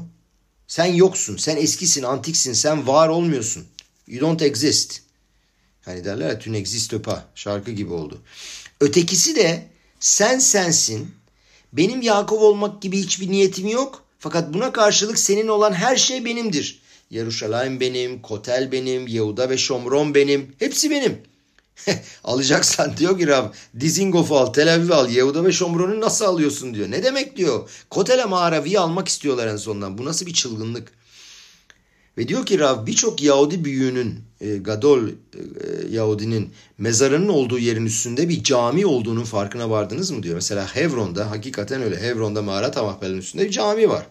Sen yoksun, sen eskisin, antiksin, sen var olmuyorsun. You don't exist. Hani derler ya tu n'existe pas. Şarkı gibi oldu. Ötekisi de sen sensin. Benim Yakov olmak gibi hiçbir niyetim yok. Fakat buna karşılık senin olan her şey benimdir. Yeruşalayim benim, Kotel benim, Yehuda ve Şomron benim. Hepsi benim. Alacaksan diyor ki Rab Dizingof'u al, Tel Aviv al, Yehuda ve Şomron'u nasıl alıyorsun diyor. Ne demek diyor. Kotel'e mağaraviyi almak istiyorlar en sonunda. Bu nasıl bir çılgınlık. Ve diyor ki Rav birçok Yahudi büyüğünün, e, Gadol e, Yahudinin mezarının olduğu yerin üstünde bir cami olduğunun farkına vardınız mı diyor. Mesela Hevron'da hakikaten öyle. Hevron'da Mağarat Amahbel'in üstünde bir cami var.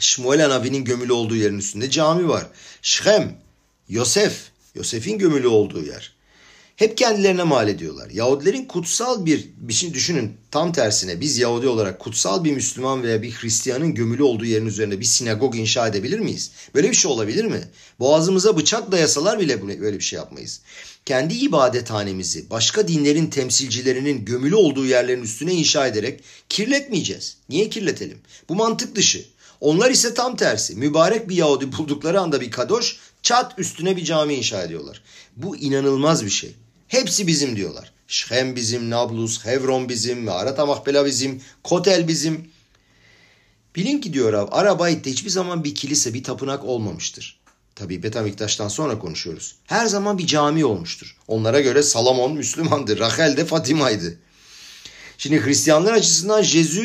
Şmuel Anavi'nin gömülü olduğu yerin üstünde cami var. Şhem, Yosef, Yosef'in gömülü olduğu yer. Hep kendilerine mal ediyorlar. Yahudilerin kutsal bir, bir şey düşünün tam tersine biz Yahudi olarak kutsal bir Müslüman veya bir Hristiyanın gömülü olduğu yerin üzerinde bir sinagog inşa edebilir miyiz? Böyle bir şey olabilir mi? Boğazımıza bıçak dayasalar bile böyle bir şey yapmayız. Kendi ibadethanemizi başka dinlerin temsilcilerinin gömülü olduğu yerlerin üstüne inşa ederek kirletmeyeceğiz. Niye kirletelim? Bu mantık dışı. Onlar ise tam tersi. Mübarek bir Yahudi buldukları anda bir kadoş çat üstüne bir cami inşa ediyorlar. Bu inanılmaz bir şey. Hepsi bizim diyorlar. Şhem bizim, Nablus, Hevron bizim, Meharat Mahbela bizim, Kotel bizim. Bilin ki diyor Rab, Arabayt'te hiçbir zaman bir kilise, bir tapınak olmamıştır. Tabii Betamiktaş'tan sonra konuşuyoruz. Her zaman bir cami olmuştur. Onlara göre Salomon Müslümandı, Rahel de Fatima'ydı. Şimdi Hristiyanlar açısından Jezu,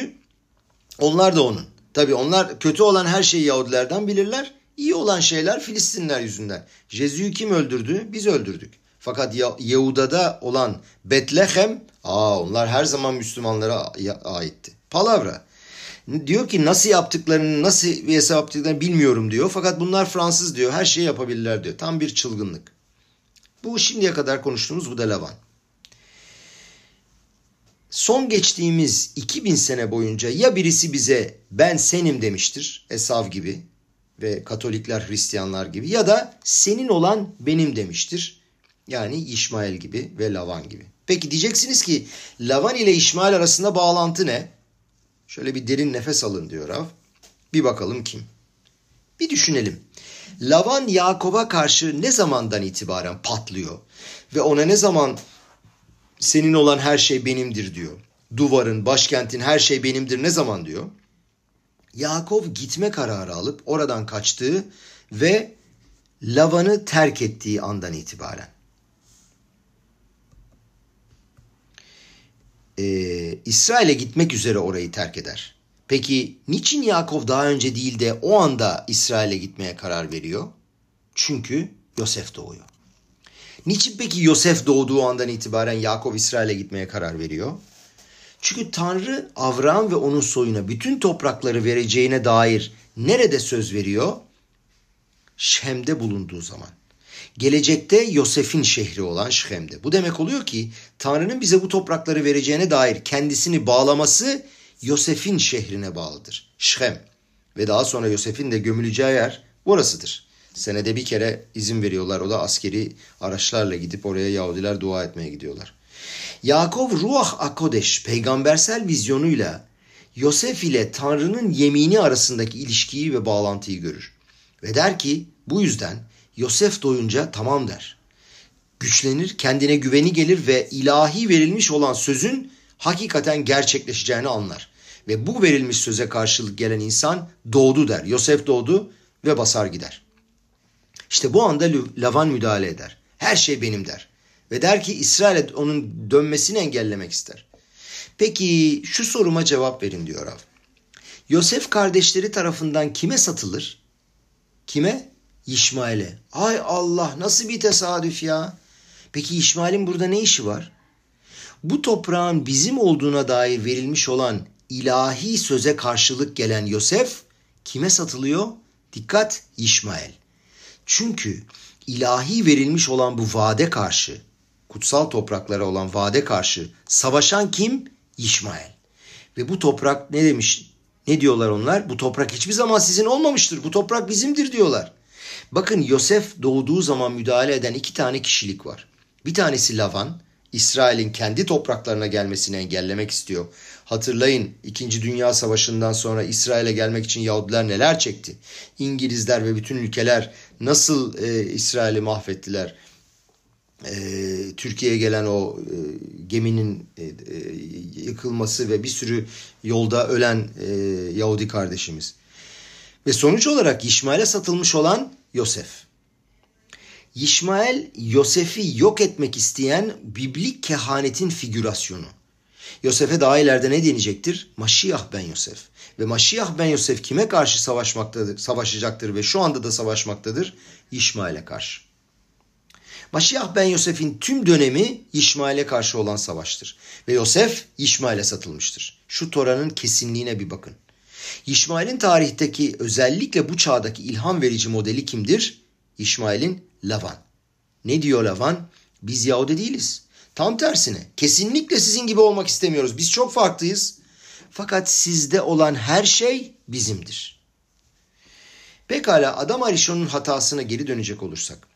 onlar da onun. Tabii onlar kötü olan her şeyi Yahudilerden bilirler. İyi olan şeyler Filistinler yüzünden. Jezu'yu kim öldürdü? Biz öldürdük. Fakat Yahuda'da olan Betlehem, aa onlar her zaman Müslümanlara aitti. Palavra. Diyor ki nasıl yaptıklarını, nasıl bir hesap yaptıklarını bilmiyorum diyor. Fakat bunlar Fransız diyor. Her şeyi yapabilirler diyor. Tam bir çılgınlık. Bu şimdiye kadar konuştuğumuz bu da Lavan. Son geçtiğimiz 2000 sene boyunca ya birisi bize ben senim demiştir Esav gibi ve Katolikler Hristiyanlar gibi ya da senin olan benim demiştir. Yani İşmael gibi ve Lavan gibi. Peki diyeceksiniz ki Lavan ile İşmael arasında bağlantı ne? Şöyle bir derin nefes alın diyor Rav. Bir bakalım kim? Bir düşünelim. Lavan Yakob'a karşı ne zamandan itibaren patlıyor? Ve ona ne zaman senin olan her şey benimdir diyor. Duvarın, başkentin her şey benimdir ne zaman diyor? Yakov gitme kararı alıp oradan kaçtığı ve Lavan'ı terk ettiği andan itibaren. E, İsrail'e gitmek üzere orayı terk eder. Peki niçin Yakov daha önce değil de o anda İsrail'e gitmeye karar veriyor? Çünkü Yosef doğuyor. Niçin peki Yosef doğduğu andan itibaren Yakov İsrail'e gitmeye karar veriyor? Çünkü Tanrı Avram ve onun soyuna bütün toprakları vereceğine dair nerede söz veriyor? Şem'de bulunduğu zaman gelecekte Yosef'in şehri olan Şhem'de. Bu demek oluyor ki Tanrı'nın bize bu toprakları vereceğine dair kendisini bağlaması Yosef'in şehrine bağlıdır. Şhem ve daha sonra Yosef'in de gömüleceği yer orasıdır. Senede bir kere izin veriyorlar. O da askeri araçlarla gidip oraya Yahudiler dua etmeye gidiyorlar. Yakov Ruah Akodeş peygambersel vizyonuyla Yosef ile Tanrı'nın yemini arasındaki ilişkiyi ve bağlantıyı görür. Ve der ki bu yüzden Yosef doyunca tamam der. Güçlenir, kendine güveni gelir ve ilahi verilmiş olan sözün hakikaten gerçekleşeceğini anlar. Ve bu verilmiş söze karşılık gelen insan doğdu der. Yosef doğdu ve basar gider. İşte bu anda Lavan müdahale eder. Her şey benim der. Ve der ki İsrail onun dönmesini engellemek ister. Peki şu soruma cevap verin diyor Rav. Yosef kardeşleri tarafından kime satılır? Kime? İsmail'e. Ay Allah nasıl bir tesadüf ya. Peki İsmail'in burada ne işi var? Bu toprağın bizim olduğuna dair verilmiş olan ilahi söze karşılık gelen Yosef kime satılıyor? Dikkat İsmail. Çünkü ilahi verilmiş olan bu vaade karşı, kutsal topraklara olan vaade karşı savaşan kim? İşmael. Ve bu toprak ne demiş? Ne diyorlar onlar? Bu toprak hiçbir zaman sizin olmamıştır. Bu toprak bizimdir diyorlar. Bakın Yosef doğduğu zaman müdahale eden iki tane kişilik var. Bir tanesi Lavan, İsrail'in kendi topraklarına gelmesini engellemek istiyor. Hatırlayın 2. Dünya Savaşı'ndan sonra İsrail'e gelmek için Yahudiler neler çekti. İngilizler ve bütün ülkeler nasıl e, İsrail'i mahvettiler. E, Türkiye'ye gelen o e, geminin e, e, yıkılması ve bir sürü yolda ölen e, Yahudi kardeşimiz. Ve sonuç olarak İsmail'e satılmış olan Yosef. İsmail Yosef'i yok etmek isteyen biblik kehanetin figürasyonu. Yosef'e daha ileride ne deneyecektir? Maşiyah ben Yosef. Ve Maşiyah ben Yosef kime karşı savaşmaktadır, savaşacaktır ve şu anda da savaşmaktadır? İsmail'e karşı. Maşiyah ben Yosef'in tüm dönemi İsmail'e karşı olan savaştır. Ve Yosef İsmail'e satılmıştır. Şu Tora'nın kesinliğine bir bakın. İsmail'in tarihteki özellikle bu çağdaki ilham verici modeli kimdir? İsmail'in Lavan. Ne diyor Lavan? Biz Yahudi değiliz. Tam tersine kesinlikle sizin gibi olmak istemiyoruz. Biz çok farklıyız. Fakat sizde olan her şey bizimdir. Pekala Adam Arishon'un hatasına geri dönecek olursak.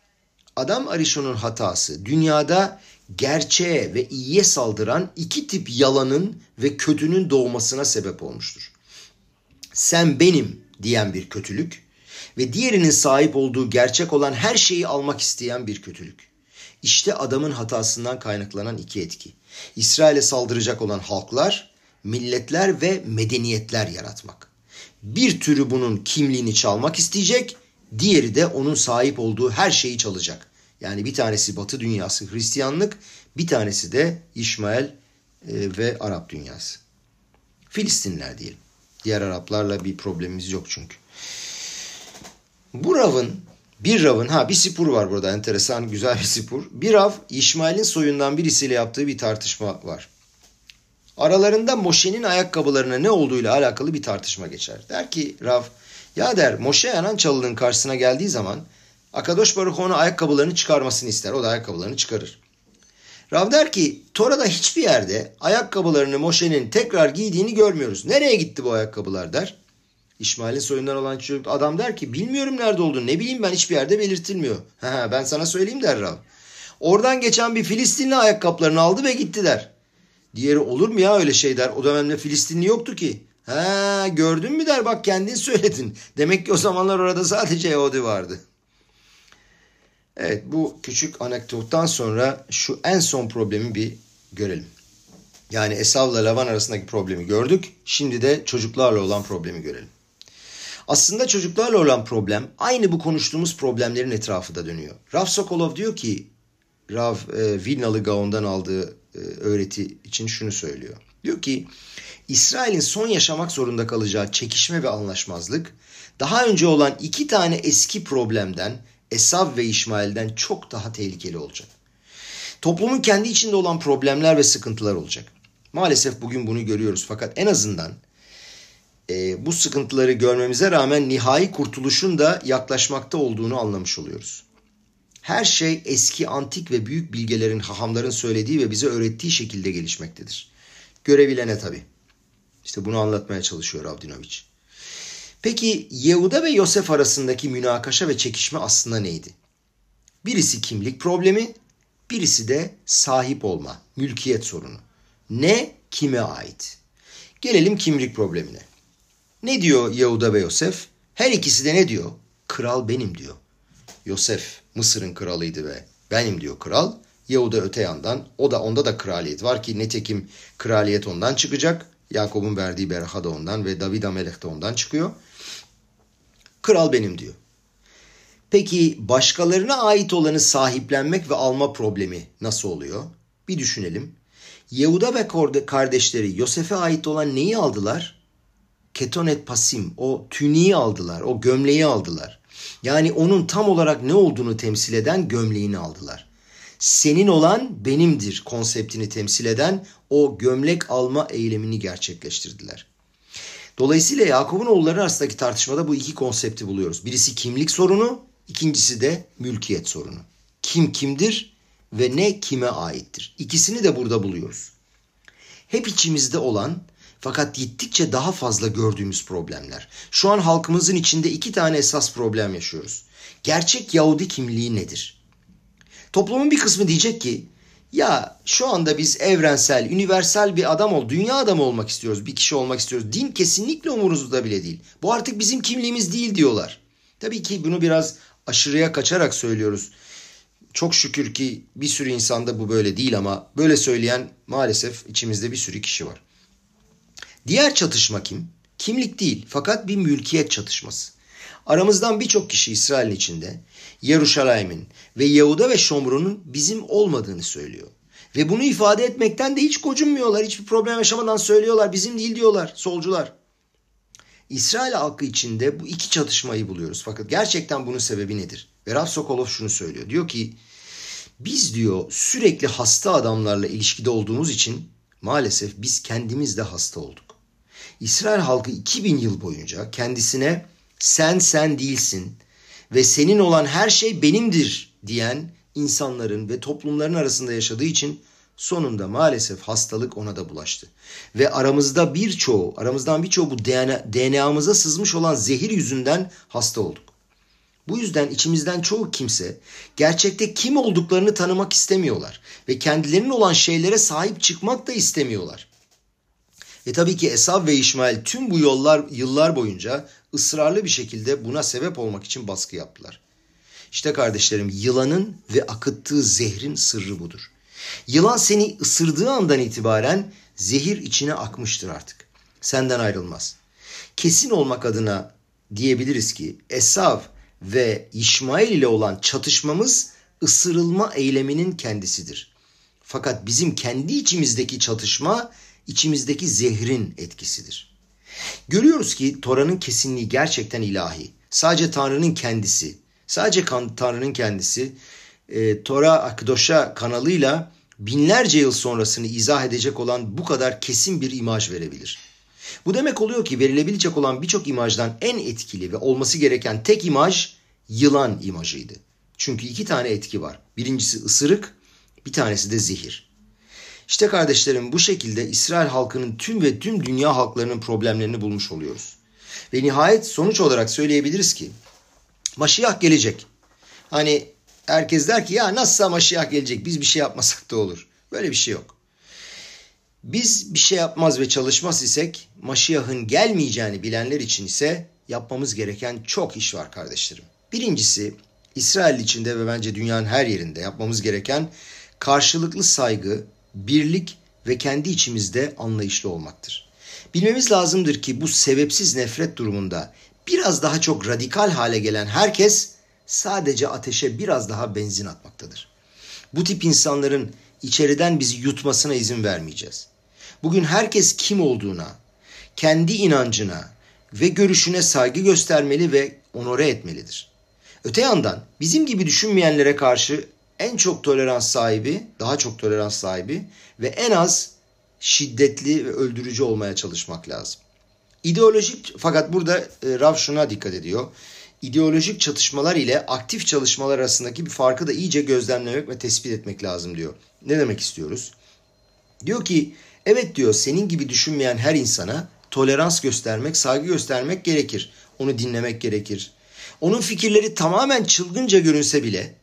Adam Arishon'un hatası dünyada gerçeğe ve iyiye saldıran iki tip yalanın ve kötünün doğmasına sebep olmuştur. Sen benim diyen bir kötülük ve diğerinin sahip olduğu gerçek olan her şeyi almak isteyen bir kötülük. İşte adamın hatasından kaynaklanan iki etki. İsrail'e saldıracak olan halklar, milletler ve medeniyetler yaratmak. Bir türü bunun kimliğini çalmak isteyecek, diğeri de onun sahip olduğu her şeyi çalacak. Yani bir tanesi Batı dünyası Hristiyanlık, bir tanesi de İsmail e, ve Arap dünyası. Filistinler diyelim. Diğer Araplarla bir problemimiz yok çünkü. Bu ravın bir ravın ha bir sipur var burada enteresan güzel bir sipur. Bir rav İsmail'in soyundan birisiyle yaptığı bir tartışma var. Aralarında Moşe'nin ayakkabılarına ne olduğuyla alakalı bir tartışma geçer. Der ki Rav ya der Moşe yanan çalının karşısına geldiği zaman Akadosh Baruch ona ayakkabılarını çıkarmasını ister. O da ayakkabılarını çıkarır. Rav der ki Tora'da hiçbir yerde ayakkabılarını Moşe'nin tekrar giydiğini görmüyoruz. Nereye gitti bu ayakkabılar der. İsmail'in soyundan olan çocuk adam der ki bilmiyorum nerede olduğunu ne bileyim ben hiçbir yerde belirtilmiyor. Ben sana söyleyeyim der Rav. Oradan geçen bir Filistinli ayakkabılarını aldı ve gitti der. Diğeri olur mu ya öyle şey der. O dönemde Filistinli yoktu ki. Ha gördün mü der bak kendin söyledin. Demek ki o zamanlar orada sadece Yahudi vardı. Evet bu küçük anekdottan sonra şu en son problemi bir görelim. Yani Esav'la Lavan arasındaki problemi gördük. Şimdi de çocuklarla olan problemi görelim. Aslında çocuklarla olan problem aynı bu konuştuğumuz problemlerin etrafında dönüyor. Rav Sokolov diyor ki Rav e, Vilnalı Gaon'dan aldığı e, öğreti için şunu söylüyor. Diyor ki İsrail'in son yaşamak zorunda kalacağı çekişme ve anlaşmazlık daha önce olan iki tane eski problemden Esav ve İsmail'den çok daha tehlikeli olacak. Toplumun kendi içinde olan problemler ve sıkıntılar olacak. Maalesef bugün bunu görüyoruz fakat en azından e, bu sıkıntıları görmemize rağmen nihai kurtuluşun da yaklaşmakta olduğunu anlamış oluyoruz. Her şey eski, antik ve büyük bilgelerin, hahamların söylediği ve bize öğrettiği şekilde gelişmektedir. Görebilene tabi. İşte bunu anlatmaya çalışıyor Avdinoviç. Peki Yehuda ve Yosef arasındaki münakaşa ve çekişme aslında neydi? Birisi kimlik problemi, birisi de sahip olma, mülkiyet sorunu. Ne kime ait? Gelelim kimlik problemine. Ne diyor Yehuda ve Yosef? Her ikisi de ne diyor? Kral benim diyor. Yosef Mısır'ın kralıydı ve benim diyor kral. Yehuda öte yandan o da onda da kraliyet var ki netekim kraliyet ondan çıkacak. Yakup'un verdiği beraha da ondan ve David Amelech de ondan çıkıyor. Kral benim diyor. Peki başkalarına ait olanı sahiplenmek ve alma problemi nasıl oluyor? Bir düşünelim. Yehuda ve kardeşleri Yosef'e ait olan neyi aldılar? Ketonet pasim, o tüniği aldılar, o gömleği aldılar. Yani onun tam olarak ne olduğunu temsil eden gömleğini aldılar. Senin olan benimdir konseptini temsil eden o gömlek alma eylemini gerçekleştirdiler. Dolayısıyla Yakup'un oğulları arasındaki tartışmada bu iki konsepti buluyoruz. Birisi kimlik sorunu, İkincisi de mülkiyet sorunu. Kim kimdir ve ne kime aittir? İkisini de burada buluyoruz. Hep içimizde olan fakat gittikçe daha fazla gördüğümüz problemler. Şu an halkımızın içinde iki tane esas problem yaşıyoruz. Gerçek Yahudi kimliği nedir? Toplumun bir kısmı diyecek ki ya şu anda biz evrensel, universal bir adam ol, dünya adamı olmak istiyoruz, bir kişi olmak istiyoruz. Din kesinlikle umurumuzda bile değil. Bu artık bizim kimliğimiz değil diyorlar. Tabii ki bunu biraz aşırıya kaçarak söylüyoruz. Çok şükür ki bir sürü insanda bu böyle değil ama böyle söyleyen maalesef içimizde bir sürü kişi var. Diğer çatışma kim? Kimlik değil fakat bir mülkiyet çatışması. Aramızdan birçok kişi İsrail'in içinde Yeruşalayim'in ve Yahuda ve Şomron'un bizim olmadığını söylüyor. Ve bunu ifade etmekten de hiç gocunmuyorlar. Hiçbir problem yaşamadan söylüyorlar. Bizim değil diyorlar solcular. İsrail halkı içinde bu iki çatışmayı buluyoruz. Fakat gerçekten bunun sebebi nedir? Ve Rav Sokolov şunu söylüyor. Diyor ki biz diyor sürekli hasta adamlarla ilişkide olduğumuz için maalesef biz kendimiz de hasta olduk. İsrail halkı 2000 yıl boyunca kendisine sen sen değilsin ve senin olan her şey benimdir diyen insanların ve toplumların arasında yaşadığı için sonunda maalesef hastalık ona da bulaştı. Ve aramızda birçoğu, aramızdan birçoğu bu DNA, DNA'mıza sızmış olan zehir yüzünden hasta olduk. Bu yüzden içimizden çoğu kimse gerçekte kim olduklarını tanımak istemiyorlar ve kendilerinin olan şeylere sahip çıkmak da istemiyorlar. Ve tabii ki Esav ve İsmail tüm bu yollar yıllar boyunca ısrarlı bir şekilde buna sebep olmak için baskı yaptılar. İşte kardeşlerim yılanın ve akıttığı zehrin sırrı budur. Yılan seni ısırdığı andan itibaren zehir içine akmıştır artık. Senden ayrılmaz. Kesin olmak adına diyebiliriz ki Esav ve İsmail ile olan çatışmamız ısırılma eyleminin kendisidir. Fakat bizim kendi içimizdeki çatışma içimizdeki zehrin etkisidir. Görüyoruz ki Tora'nın kesinliği gerçekten ilahi. Sadece Tanrı'nın kendisi, sadece Tanrı'nın kendisi e, Tora Akdoş'a kanalıyla binlerce yıl sonrasını izah edecek olan bu kadar kesin bir imaj verebilir. Bu demek oluyor ki verilebilecek olan birçok imajdan en etkili ve olması gereken tek imaj yılan imajıydı. Çünkü iki tane etki var. Birincisi ısırık, bir tanesi de zehir. İşte kardeşlerim bu şekilde İsrail halkının tüm ve tüm dünya halklarının problemlerini bulmuş oluyoruz. Ve nihayet sonuç olarak söyleyebiliriz ki Maşiyah gelecek. Hani herkes der ki ya nasılsa Maşiyah gelecek biz bir şey yapmasak da olur. Böyle bir şey yok. Biz bir şey yapmaz ve çalışmaz isek Maşiyah'ın gelmeyeceğini bilenler için ise yapmamız gereken çok iş var kardeşlerim. Birincisi İsrail içinde ve bence dünyanın her yerinde yapmamız gereken karşılıklı saygı, birlik ve kendi içimizde anlayışlı olmaktır. Bilmemiz lazımdır ki bu sebepsiz nefret durumunda biraz daha çok radikal hale gelen herkes sadece ateşe biraz daha benzin atmaktadır. Bu tip insanların içeriden bizi yutmasına izin vermeyeceğiz. Bugün herkes kim olduğuna, kendi inancına ve görüşüne saygı göstermeli ve onore etmelidir. Öte yandan bizim gibi düşünmeyenlere karşı en çok tolerans sahibi, daha çok tolerans sahibi ve en az şiddetli ve öldürücü olmaya çalışmak lazım. İdeolojik fakat burada e, Rav şuna dikkat ediyor. İdeolojik çatışmalar ile aktif çalışmalar arasındaki bir farkı da iyice gözlemlemek ve tespit etmek lazım diyor. Ne demek istiyoruz? Diyor ki evet diyor senin gibi düşünmeyen her insana tolerans göstermek, saygı göstermek gerekir. Onu dinlemek gerekir. Onun fikirleri tamamen çılgınca görünse bile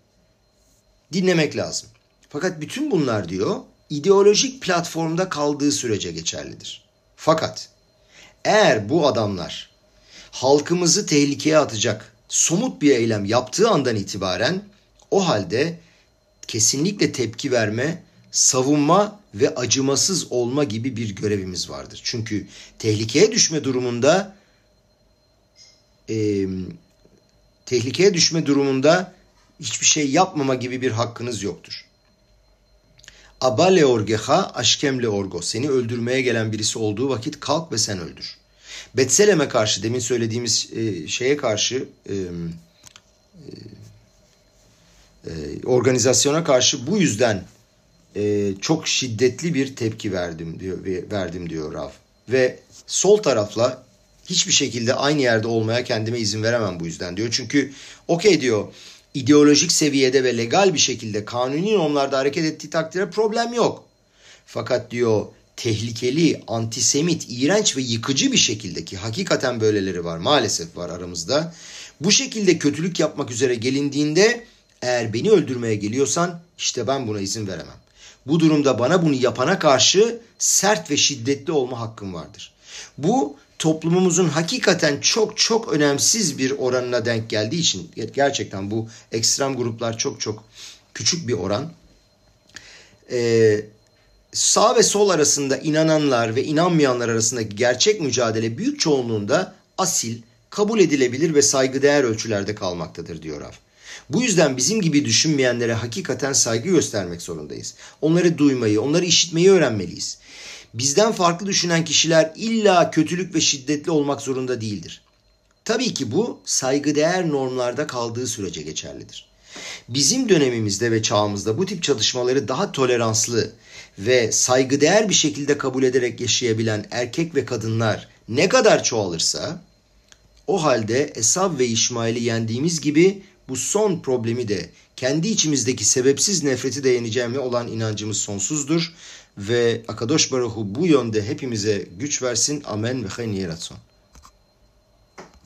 dinlemek lazım. Fakat bütün bunlar diyor ideolojik platformda kaldığı sürece geçerlidir. Fakat eğer bu adamlar halkımızı tehlikeye atacak somut bir eylem yaptığı andan itibaren o halde kesinlikle tepki verme, savunma ve acımasız olma gibi bir görevimiz vardır. Çünkü tehlikeye düşme durumunda e, tehlikeye düşme durumunda hiçbir şey yapmama gibi bir hakkınız yoktur. Abale orgeha aşkemle orgo. Seni öldürmeye gelen birisi olduğu vakit kalk ve sen öldür. Betselem'e karşı demin söylediğimiz e, şeye karşı e, e, organizasyona karşı bu yüzden çok şiddetli bir tepki verdim diyor verdim diyor Rav. Ve sol tarafla hiçbir şekilde aynı yerde olmaya kendime izin veremem bu yüzden diyor. Çünkü okey diyor ideolojik seviyede ve legal bir şekilde kanuni normlarda hareket ettiği takdirde problem yok. Fakat diyor tehlikeli, antisemit, iğrenç ve yıkıcı bir şekilde ki hakikaten böyleleri var maalesef var aramızda. Bu şekilde kötülük yapmak üzere gelindiğinde eğer beni öldürmeye geliyorsan işte ben buna izin veremem. Bu durumda bana bunu yapana karşı sert ve şiddetli olma hakkım vardır. Bu toplumumuzun hakikaten çok çok önemsiz bir oranına denk geldiği için gerçekten bu ekstrem gruplar çok çok küçük bir oran. Ee, sağ ve sol arasında inananlar ve inanmayanlar arasındaki gerçek mücadele büyük çoğunluğunda asil, kabul edilebilir ve saygıdeğer ölçülerde kalmaktadır diyor Rav. Bu yüzden bizim gibi düşünmeyenlere hakikaten saygı göstermek zorundayız. Onları duymayı, onları işitmeyi öğrenmeliyiz. Bizden farklı düşünen kişiler illa kötülük ve şiddetli olmak zorunda değildir. Tabii ki bu saygıdeğer normlarda kaldığı sürece geçerlidir. Bizim dönemimizde ve çağımızda bu tip çalışmaları daha toleranslı ve saygıdeğer bir şekilde kabul ederek yaşayabilen erkek ve kadınlar ne kadar çoğalırsa o halde Esav ve İşmail'i yendiğimiz gibi bu son problemi de kendi içimizdeki sebepsiz nefreti de yeneceğime olan inancımız sonsuzdur ve Akadosh Baruhu bu yönde hepimize güç versin. Amen ve hayni yaratson.